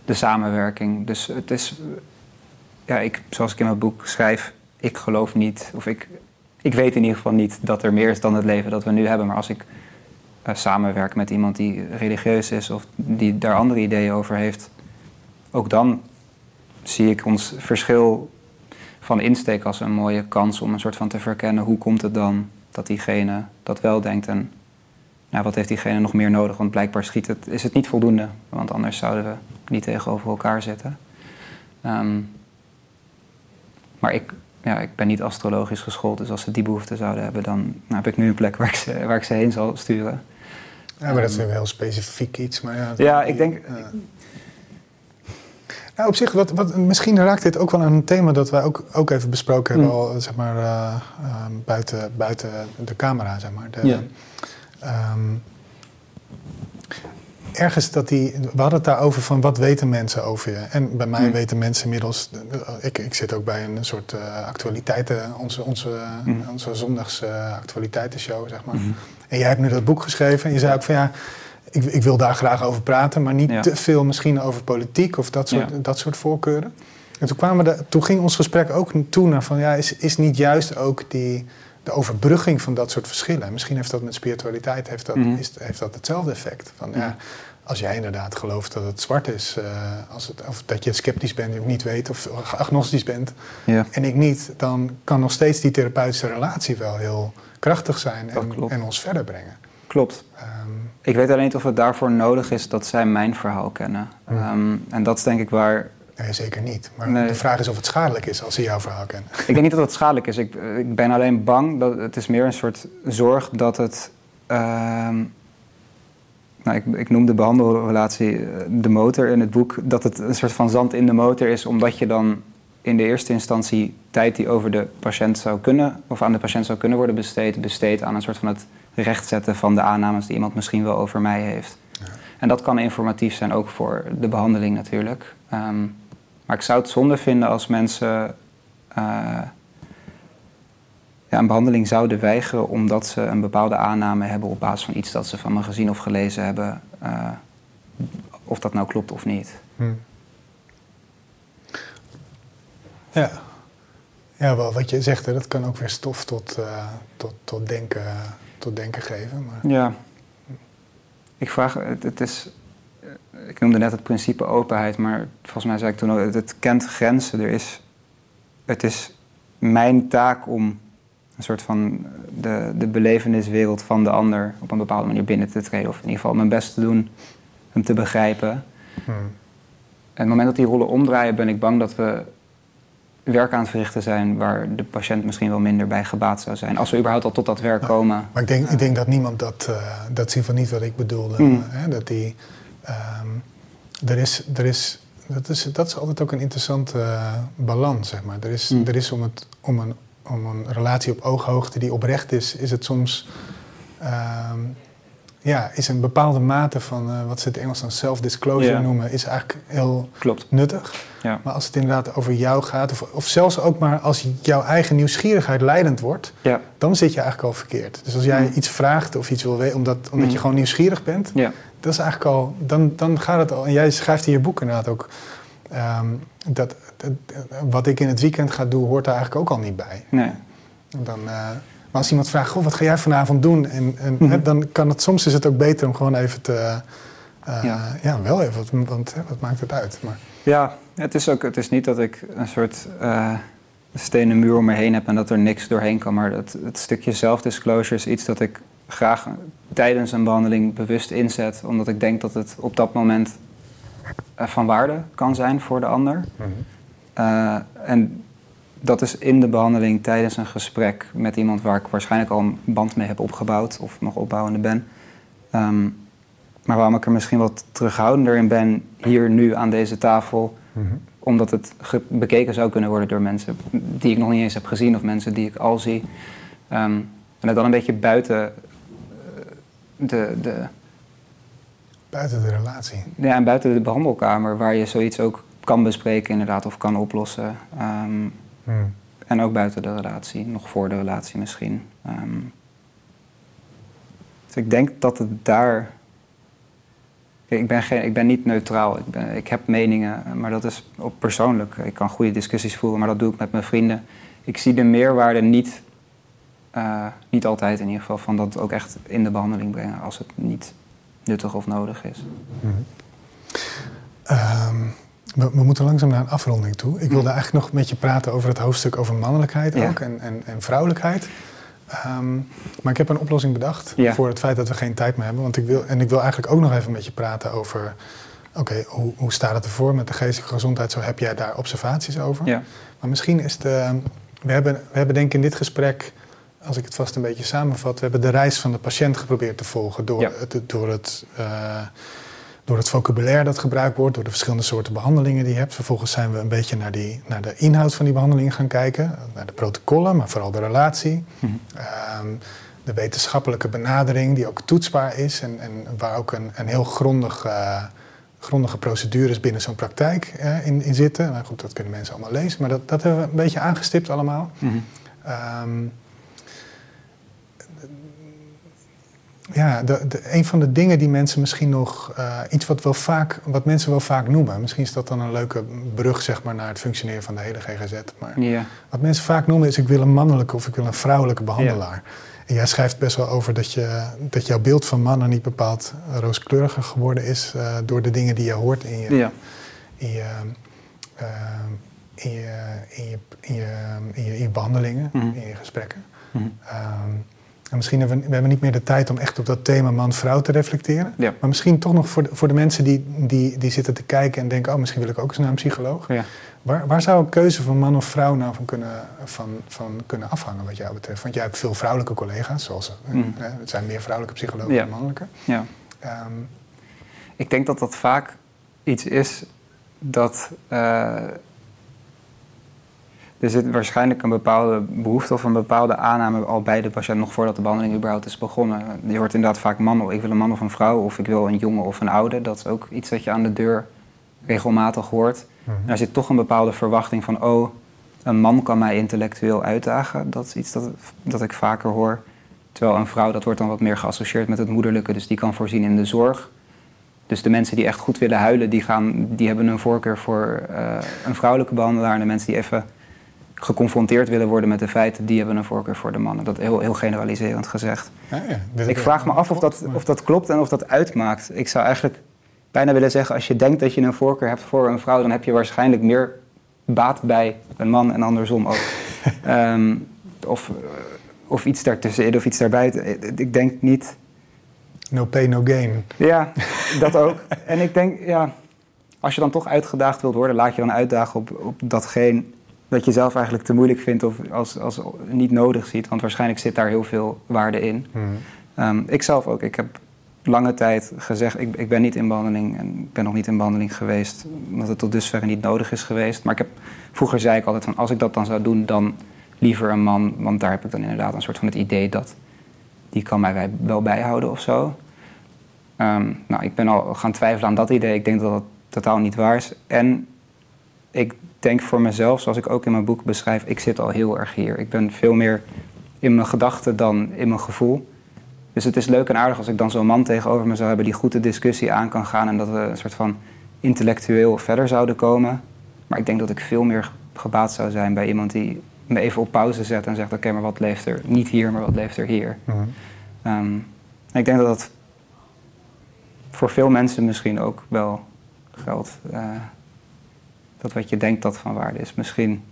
de samenwerking. Dus het is, ja, ik, zoals ik in mijn boek schrijf, ik geloof niet, of ik, ik weet in ieder geval niet dat er meer is dan het leven dat we nu hebben. Maar als ik eh, samenwerk met iemand die religieus is of die daar andere ideeën over heeft, ook dan zie ik ons verschil van insteek als een mooie kans om een soort van te verkennen hoe komt het dan dat diegene dat wel denkt en nou, wat heeft diegene nog meer nodig? Want blijkbaar schiet het, is het niet voldoende, want anders zouden we niet tegenover elkaar zitten. Ehm, maar ik, ja, ik ben niet astrologisch geschoold, dus als ze die behoefte zouden hebben, dan nou, heb ik nu een plek waar ik ze, waar ik ze heen zal sturen. Ja, maar dat is een heel specifiek iets. Maar ja, Ja, ik denk, Ja. Nou, op zich, wat, wat, misschien raakt dit ook wel aan een thema dat wij ook, ook even besproken hebben, Mm. al zeg maar eh, ehm, buiten, buiten de camera, zeg maar. De, Ja. ehm, ergens dat die, we hadden het daarover van wat weten mensen over je. En bij mij Mm. weten mensen inmiddels, ik, ik zit ook bij een soort eh, actualiteiten, onze, onze, Mm. onze zondags eh, actualiteitenshow, zeg maar. Mhm. En jij hebt nu dat boek geschreven en je zei ook van ja, ik, ik wil daar graag over praten, maar niet Ja. te veel misschien over politiek of dat soort, Ja. dat soort voorkeuren. En toen, kwamen we de, toen ging ons gesprek ook toe naar van ja, is, is niet juist ook die, de overbrugging van dat soort verschillen. En misschien heeft dat met spiritualiteit heeft dat, Mhm. is, heeft dat hetzelfde effect. Van, ja, Ja. als jij inderdaad gelooft dat het zwart is, eh, als het, of dat je sceptisch bent en niet weet, of agnostisch bent, ja. en ik niet, dan kan nog steeds die therapeutische relatie wel heel krachtig zijn en, en ons verder brengen. klopt. Ehm, Ik weet alleen niet of het daarvoor nodig is dat zij mijn verhaal kennen. Mhm. Ehm, en dat is denk ik waar. Nee, zeker niet. Maar Nee. de vraag is of het schadelijk is als ze jouw verhaal kennen. Ik denk niet dat het schadelijk is. Ik, ik ben alleen bang dat het is meer een soort zorg dat het. ehm, nou, ik, ik noem de behandelrelatie eh, de motor in het boek. Dat het een soort van zand in de motor is, omdat je dan in de eerste instantie tijd die over de patiënt zou kunnen, of aan de patiënt zou kunnen worden besteed, besteedt aan een soort van het rechtzetten van de aannames die iemand misschien wel over mij heeft. Ja. En dat kan informatief zijn ook voor de behandeling natuurlijk. Ehm, maar ik zou het zonde vinden als mensen eh, ja, een behandeling zouden weigeren omdat ze een bepaalde aanname hebben op basis van iets dat ze van me gezien of gelezen hebben. eh, of dat nou klopt of niet. Hm. Ja. ja, wel wat je zegt, hè, dat kan ook weer stof tot, eh, tot, tot, denken, tot denken geven. Maar, Ja. Ik vraag, het, het is, ik noemde net het principe openheid, maar volgens mij zei ik toen ook, het, het kent grenzen. Er is, het is mijn taak om een soort van de, de beleveniswereld van de ander op een bepaalde manier binnen te treden. Of in ieder geval mijn best te doen hem te begrijpen. hm. En op het moment dat die rollen omdraaien, ben ik bang dat we werk aan het verrichten zijn waar de patiënt misschien wel minder bij gebaat zou zijn. Als we überhaupt al tot dat werk komen. Maar ik denk, ik denk dat niemand dat, eh, dat ieder geval niet wat ik bedoelde. Mm. Hè, dat die, ehm, er is, er is, dat, is, dat is altijd ook een interessante eh, balans, zeg maar. Er is, Mm. er is om, het, om, een, om een relatie op ooghoogte die oprecht is, is het soms... ehm, ja, is een bepaalde mate van eh, wat ze het Engels dan self-disclosure Ja. noemen, is eigenlijk heel Klopt. nuttig. Ja. Maar als het inderdaad over jou gaat, of, of zelfs ook maar als jouw eigen nieuwsgierigheid leidend wordt, Ja. dan zit je eigenlijk al verkeerd. Dus als jij Mm. iets vraagt of iets wil weten, omdat, omdat je Mm. gewoon nieuwsgierig bent, Ja. dat is eigenlijk al, dan, dan gaat het al. En jij schrijft in je boek inderdaad ook, ehm, dat, dat- wat ik in het weekend ga doen, hoort daar eigenlijk ook al niet bij. Nee. Dan, als iemand vraagt, goh, wat ga jij vanavond doen? En, en Mhm. dan kan het soms is het ook beter om gewoon even te. eh, Ja. ja. wel even, want, want wat maakt het uit? Maar, Ja, het is ook, het is niet dat ik een soort eh, stenen muur om me heen heb en dat er niks doorheen kan. Maar het, het stukje self-disclosure is iets dat ik graag tijdens een behandeling bewust inzet. Omdat ik denk dat het op dat moment eh, van waarde kan zijn voor de ander. Eh, en dat is in de behandeling tijdens een gesprek met iemand waar ik waarschijnlijk al een band mee heb opgebouwd of nog opbouwende ben. Ehm, maar waarom ik er misschien wat terughoudender in ben hier nu aan deze tafel, omdat het bekeken zou kunnen worden door mensen die ik nog niet eens heb gezien of mensen die ik al zie. Ehm, en dan een beetje buiten eh, de, de, Buiten de relatie. ja, en buiten de behandelkamer, waar je zoiets ook kan bespreken inderdaad of kan oplossen. Ehm, Hmm. en ook buiten de relatie, nog voor de relatie misschien. Ehm, dus ik denk dat het daar. Ik ben, geen, ik ben niet neutraal. Ik, ben, ik heb meningen, maar dat is op persoonlijk. Ik kan goede discussies voeren, maar dat doe ik met mijn vrienden. Ik zie de meerwaarde niet, eh, niet altijd in ieder geval, van dat ook echt in de behandeling brengen als het niet nuttig of nodig is. Ehm, we, we moeten langzaam naar een afronding toe. Ik wilde eigenlijk nog met je praten over het hoofdstuk over mannelijkheid Ja. ook en, en, en vrouwelijkheid. Ehm, maar ik heb een oplossing bedacht Ja. voor het feit dat we geen tijd meer hebben. Want ik wil, en ik wil eigenlijk ook nog even met je praten over... Oké, hoe, hoe staat het ervoor met de geestelijke gezondheid? Zo heb jij daar observaties over? Ja. Maar misschien is de... We hebben, we hebben denk ik in dit gesprek, als ik het vast een beetje samenvat... we hebben de reis van de patiënt geprobeerd te volgen door het... Door het eh, door het vocabulaire dat gebruikt wordt, door de verschillende soorten behandelingen die je hebt. Vervolgens zijn we een beetje naar, die, naar de inhoud van die behandelingen gaan kijken. Naar de protocollen, maar vooral de relatie. Mhm. Ehm, de wetenschappelijke benadering die ook toetsbaar is en, en waar ook een, een heel grondig, eh, grondige procedures binnen zo'n praktijk eh, in, in zitten. Maar goed, dat kunnen mensen allemaal lezen. Maar dat, dat hebben we een beetje aangestipt allemaal. Ehm, ja, de, de, een van de dingen die mensen misschien nog, eh, iets wat, wel vaak, wat mensen wel vaak noemen, misschien is dat dan een leuke brug zeg maar, naar het functioneren van de hele GGZ. Maar wat mensen vaak noemen is: ik wil een mannelijke of ik wil een vrouwelijke behandelaar. En jij schrijft best wel over dat, je, dat jouw beeld van mannen niet bepaald rooskleuriger geworden is eh, door de dingen die je hoort in je, in je, eh, in je, in je, in je, in je, in je behandelingen, Mhm. in je gesprekken. Ehm, en misschien hebben we, we hebben niet meer de tijd om echt op dat thema man-vrouw te reflecteren. Ja. Maar misschien toch nog voor de, voor de mensen die, die, die zitten te kijken en denken... oh, misschien wil ik ook eens naar een psycholoog. Ja. Waar, waar zou een keuze van man of vrouw nou van kunnen, van, van kunnen afhangen wat jou betreft? Want jij hebt veel vrouwelijke collega's, zoals eh, Mm. hè, het zijn meer vrouwelijke psychologen Ja. dan mannelijke. ja. Ehm, Ik denk dat dat vaak iets is dat. eh, er zit waarschijnlijk een bepaalde behoefte of een bepaalde aanname al bij de patiënt nog voordat de behandeling überhaupt is begonnen. Je hoort inderdaad vaak man, ik wil een man of een vrouw, of ik wil een jongen of een oude. Dat is ook iets dat je aan de deur regelmatig hoort. mhm. Er zit toch een bepaalde verwachting van, oh, een man kan mij intellectueel uitdagen. Dat is iets dat, dat ik vaker hoor. Terwijl een vrouw, dat wordt dan wat meer geassocieerd met het moederlijke, dus die kan voorzien in de zorg. Dus de mensen die echt goed willen huilen, die, gaan, die hebben een voorkeur voor eh, een vrouwelijke behandelaar. En de mensen die even geconfronteerd willen worden met de feiten, die hebben een voorkeur voor de mannen. Dat heel, heel generaliserend gezegd. Ja, ja, Ik vraag me af of dat, of dat klopt en of dat uitmaakt. Ik zou eigenlijk bijna willen zeggen, als je denkt dat je een voorkeur hebt voor een vrouw, dan heb je waarschijnlijk meer baat bij een man en andersom ook. Ehm, of, eh, of iets daartussenin of iets daarbuiten. Ik denk niet. No pain, no gain. Ja, dat ook. En ik denk, ja, als je dan toch uitgedaagd wilt worden, laat je dan uitdagen op, op datgene dat je zelf eigenlijk te moeilijk vindt of als, als niet nodig ziet. Want waarschijnlijk zit daar heel veel waarde in. Ehm, ik zelf ook. Ik heb lange tijd gezegd, ik, ik ben niet in behandeling en ik ben nog niet in behandeling geweest, omdat het tot dusver niet nodig is geweest. Maar ik heb, vroeger zei ik altijd van, als ik dat dan zou doen, dan liever een man, want daar heb ik dan inderdaad een soort van het idee dat die kan mij wel bijhouden of zo. Ehm, nou, ik ben al gaan twijfelen aan dat idee. Ik denk dat dat totaal niet waar is. En ik denk voor mezelf, zoals ik ook in mijn boek beschrijf, ik zit al heel erg hier. Ik ben veel meer in mijn gedachten dan in mijn gevoel. Dus het is leuk en aardig als ik dan zo'n man tegenover me zou hebben die goed de discussie aan kan gaan en dat we een soort van intellectueel verder zouden komen. Maar ik denk dat ik veel meer gebaat zou zijn bij iemand die me even op pauze zet en zegt: oké, maar wat leeft er niet hier, maar wat leeft er hier? Mhm. Ehm, ik denk dat dat voor veel mensen misschien ook wel geldt. eh, dat wat je denkt dat van waarde is, misschien.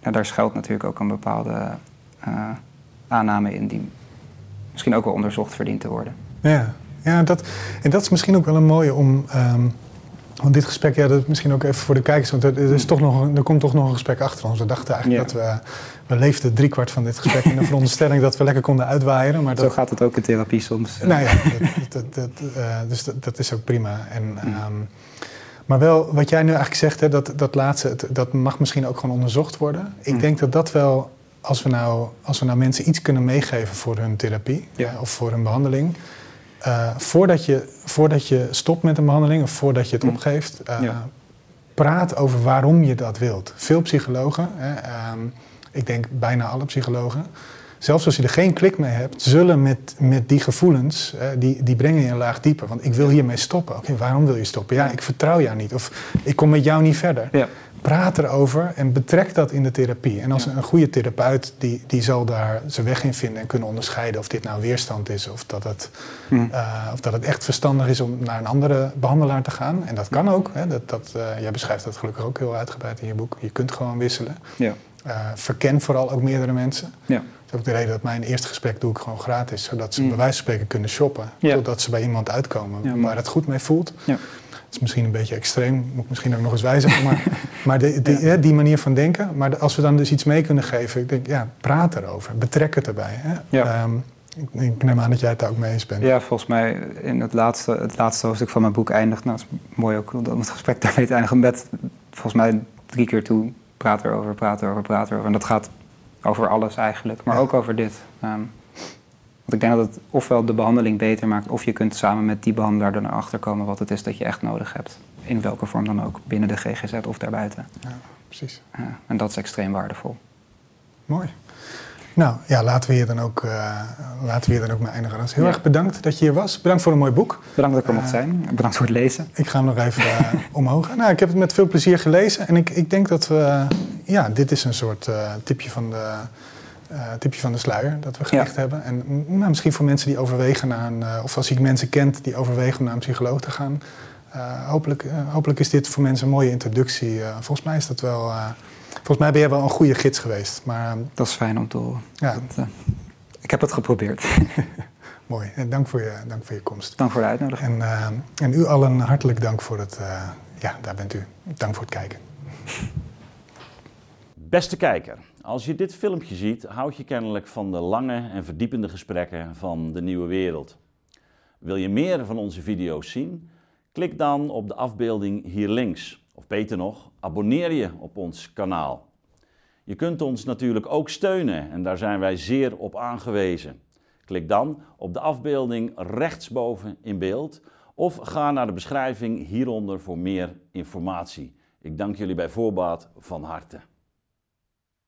Ja, daar schuilt natuurlijk ook een bepaalde eh, aanname in die misschien ook wel onderzocht verdient te worden. Ja, ja dat, en dat is misschien ook wel een mooie om. ehm, want dit gesprek, ja, dat is misschien ook even voor de kijkers, want er, is toch nog, er komt toch nog een gesprek achter ons. We dachten eigenlijk Ja. dat we, we leefden driekwart van dit gesprek in de veronderstelling dat we lekker konden uitwaaien. Maar Zo dat, gaat het ook in therapie soms. nou ja, dat, dat, dat, eh, dus dat, dat is ook prima. En, ehm, maar wel, wat jij nu eigenlijk zegt, hè, dat, dat laatste, het- dat mag misschien ook gewoon onderzocht worden. Ik Mm. denk dat dat wel, als we, nou, als we nou mensen iets kunnen meegeven voor hun therapie Ja. eh, of voor hun behandeling. eh, voordat, je, voordat je stopt met een behandeling of voordat je het Mm. opgeeft, eh, Ja. praat over waarom je dat wilt. Veel psychologen, hè, ehm, ik denk bijna alle psychologen, zelfs als je er geen klik mee hebt, zullen met, met die gevoelens, eh, die, die brengen je een laag dieper. Want ik wil hiermee stoppen. Oké, waarom wil je stoppen? Ja, ik vertrouw jou niet. Of ik kom met jou niet verder. Ja. Praat erover en betrek dat in de therapie. En als Ja. een goede therapeut, die, die zal daar zijn weg in vinden en kunnen onderscheiden of dit nou weerstand is of dat het, Hm. eh, of dat het echt verstandig is om naar een andere behandelaar te gaan. En dat kan ook. Hè. Dat, dat, eh, jij beschrijft dat gelukkig ook heel uitgebreid in je boek. Je kunt gewoon wisselen. Ja. Verken vooral ook meerdere mensen. Ja. Dat is ook de reden dat mijn eerste gesprek doe ik gewoon gratis. Zodat ze Mm. bij wijze van spreken kunnen shoppen. Ja. Totdat ze bij iemand uitkomen Ja, waar het goed mee voelt. Ja. Het is misschien een beetje extreem, moet ik misschien ook nog eens wijzigen. Maar, maar de, die, manier van denken. Maar als we dan dus iets mee kunnen geven, ik denk, ja, praat erover. Betrek het erbij. Hè. Ehm, ik, ik neem aan dat jij het daar ook mee eens bent. Ja, volgens mij in het laatste, het laatste hoofdstuk van mijn boek eindigt. Nou, het is mooi ook om het gesprek daarmee te eindigen met volgens mij drie keer toe. Praat erover, praat erover, praat erover. En dat gaat over alles eigenlijk, maar Ja. ook over dit. Ehm, want ik denk dat het ofwel de behandeling beter maakt, of je kunt samen met die behandelaar er naar achter komen wat het is dat je echt nodig hebt. In welke vorm dan ook, binnen de GGZ of daarbuiten. Precies. Ja, en dat is extreem waardevol. Mooi. Nou ja, laten we hier dan ook, eh, laten we hier dan ook mee eindigen. Dus heel Ja. erg bedankt dat je hier was. Bedankt voor een mooi boek. Bedankt dat ik er mocht Eh, zijn. Bedankt voor het lezen. Ik ga hem nog even eh, omhoog. Nou, ik heb het met veel plezier gelezen. En ik, ik denk dat we... ja, dit is een soort tipje, van de, tipje van de sluier dat we gelicht hebben. En mm, nou, misschien voor mensen die overwegen naar een... of als je mensen kent die overwegen om naar een psycholoog te gaan. hopelijk, hopelijk is dit voor mensen een mooie introductie. Volgens mij is dat wel... volgens mij ben jij wel een goede gids geweest. Maar eh, Dat is fijn om te horen. ja, Dat, eh, ik heb het geprobeerd. mooi. En dank voor je, dank voor je komst. Dank voor de uitnodiging. En, eh, en u allen hartelijk dank voor het... eh, ja, daar bent u. Dank voor het kijken. Beste kijker, als je dit filmpje ziet, houd je kennelijk van de lange en verdiepende gesprekken van de nieuwe wereld. Wil je meer van onze video's zien? Klik dan op de afbeelding hier links. Of beter nog, abonneer je op ons kanaal. Je kunt ons natuurlijk ook steunen en daar zijn wij zeer op aangewezen. Klik dan op de afbeelding rechtsboven in beeld of ga naar de beschrijving hieronder voor meer informatie. Ik dank jullie bij voorbaat van harte.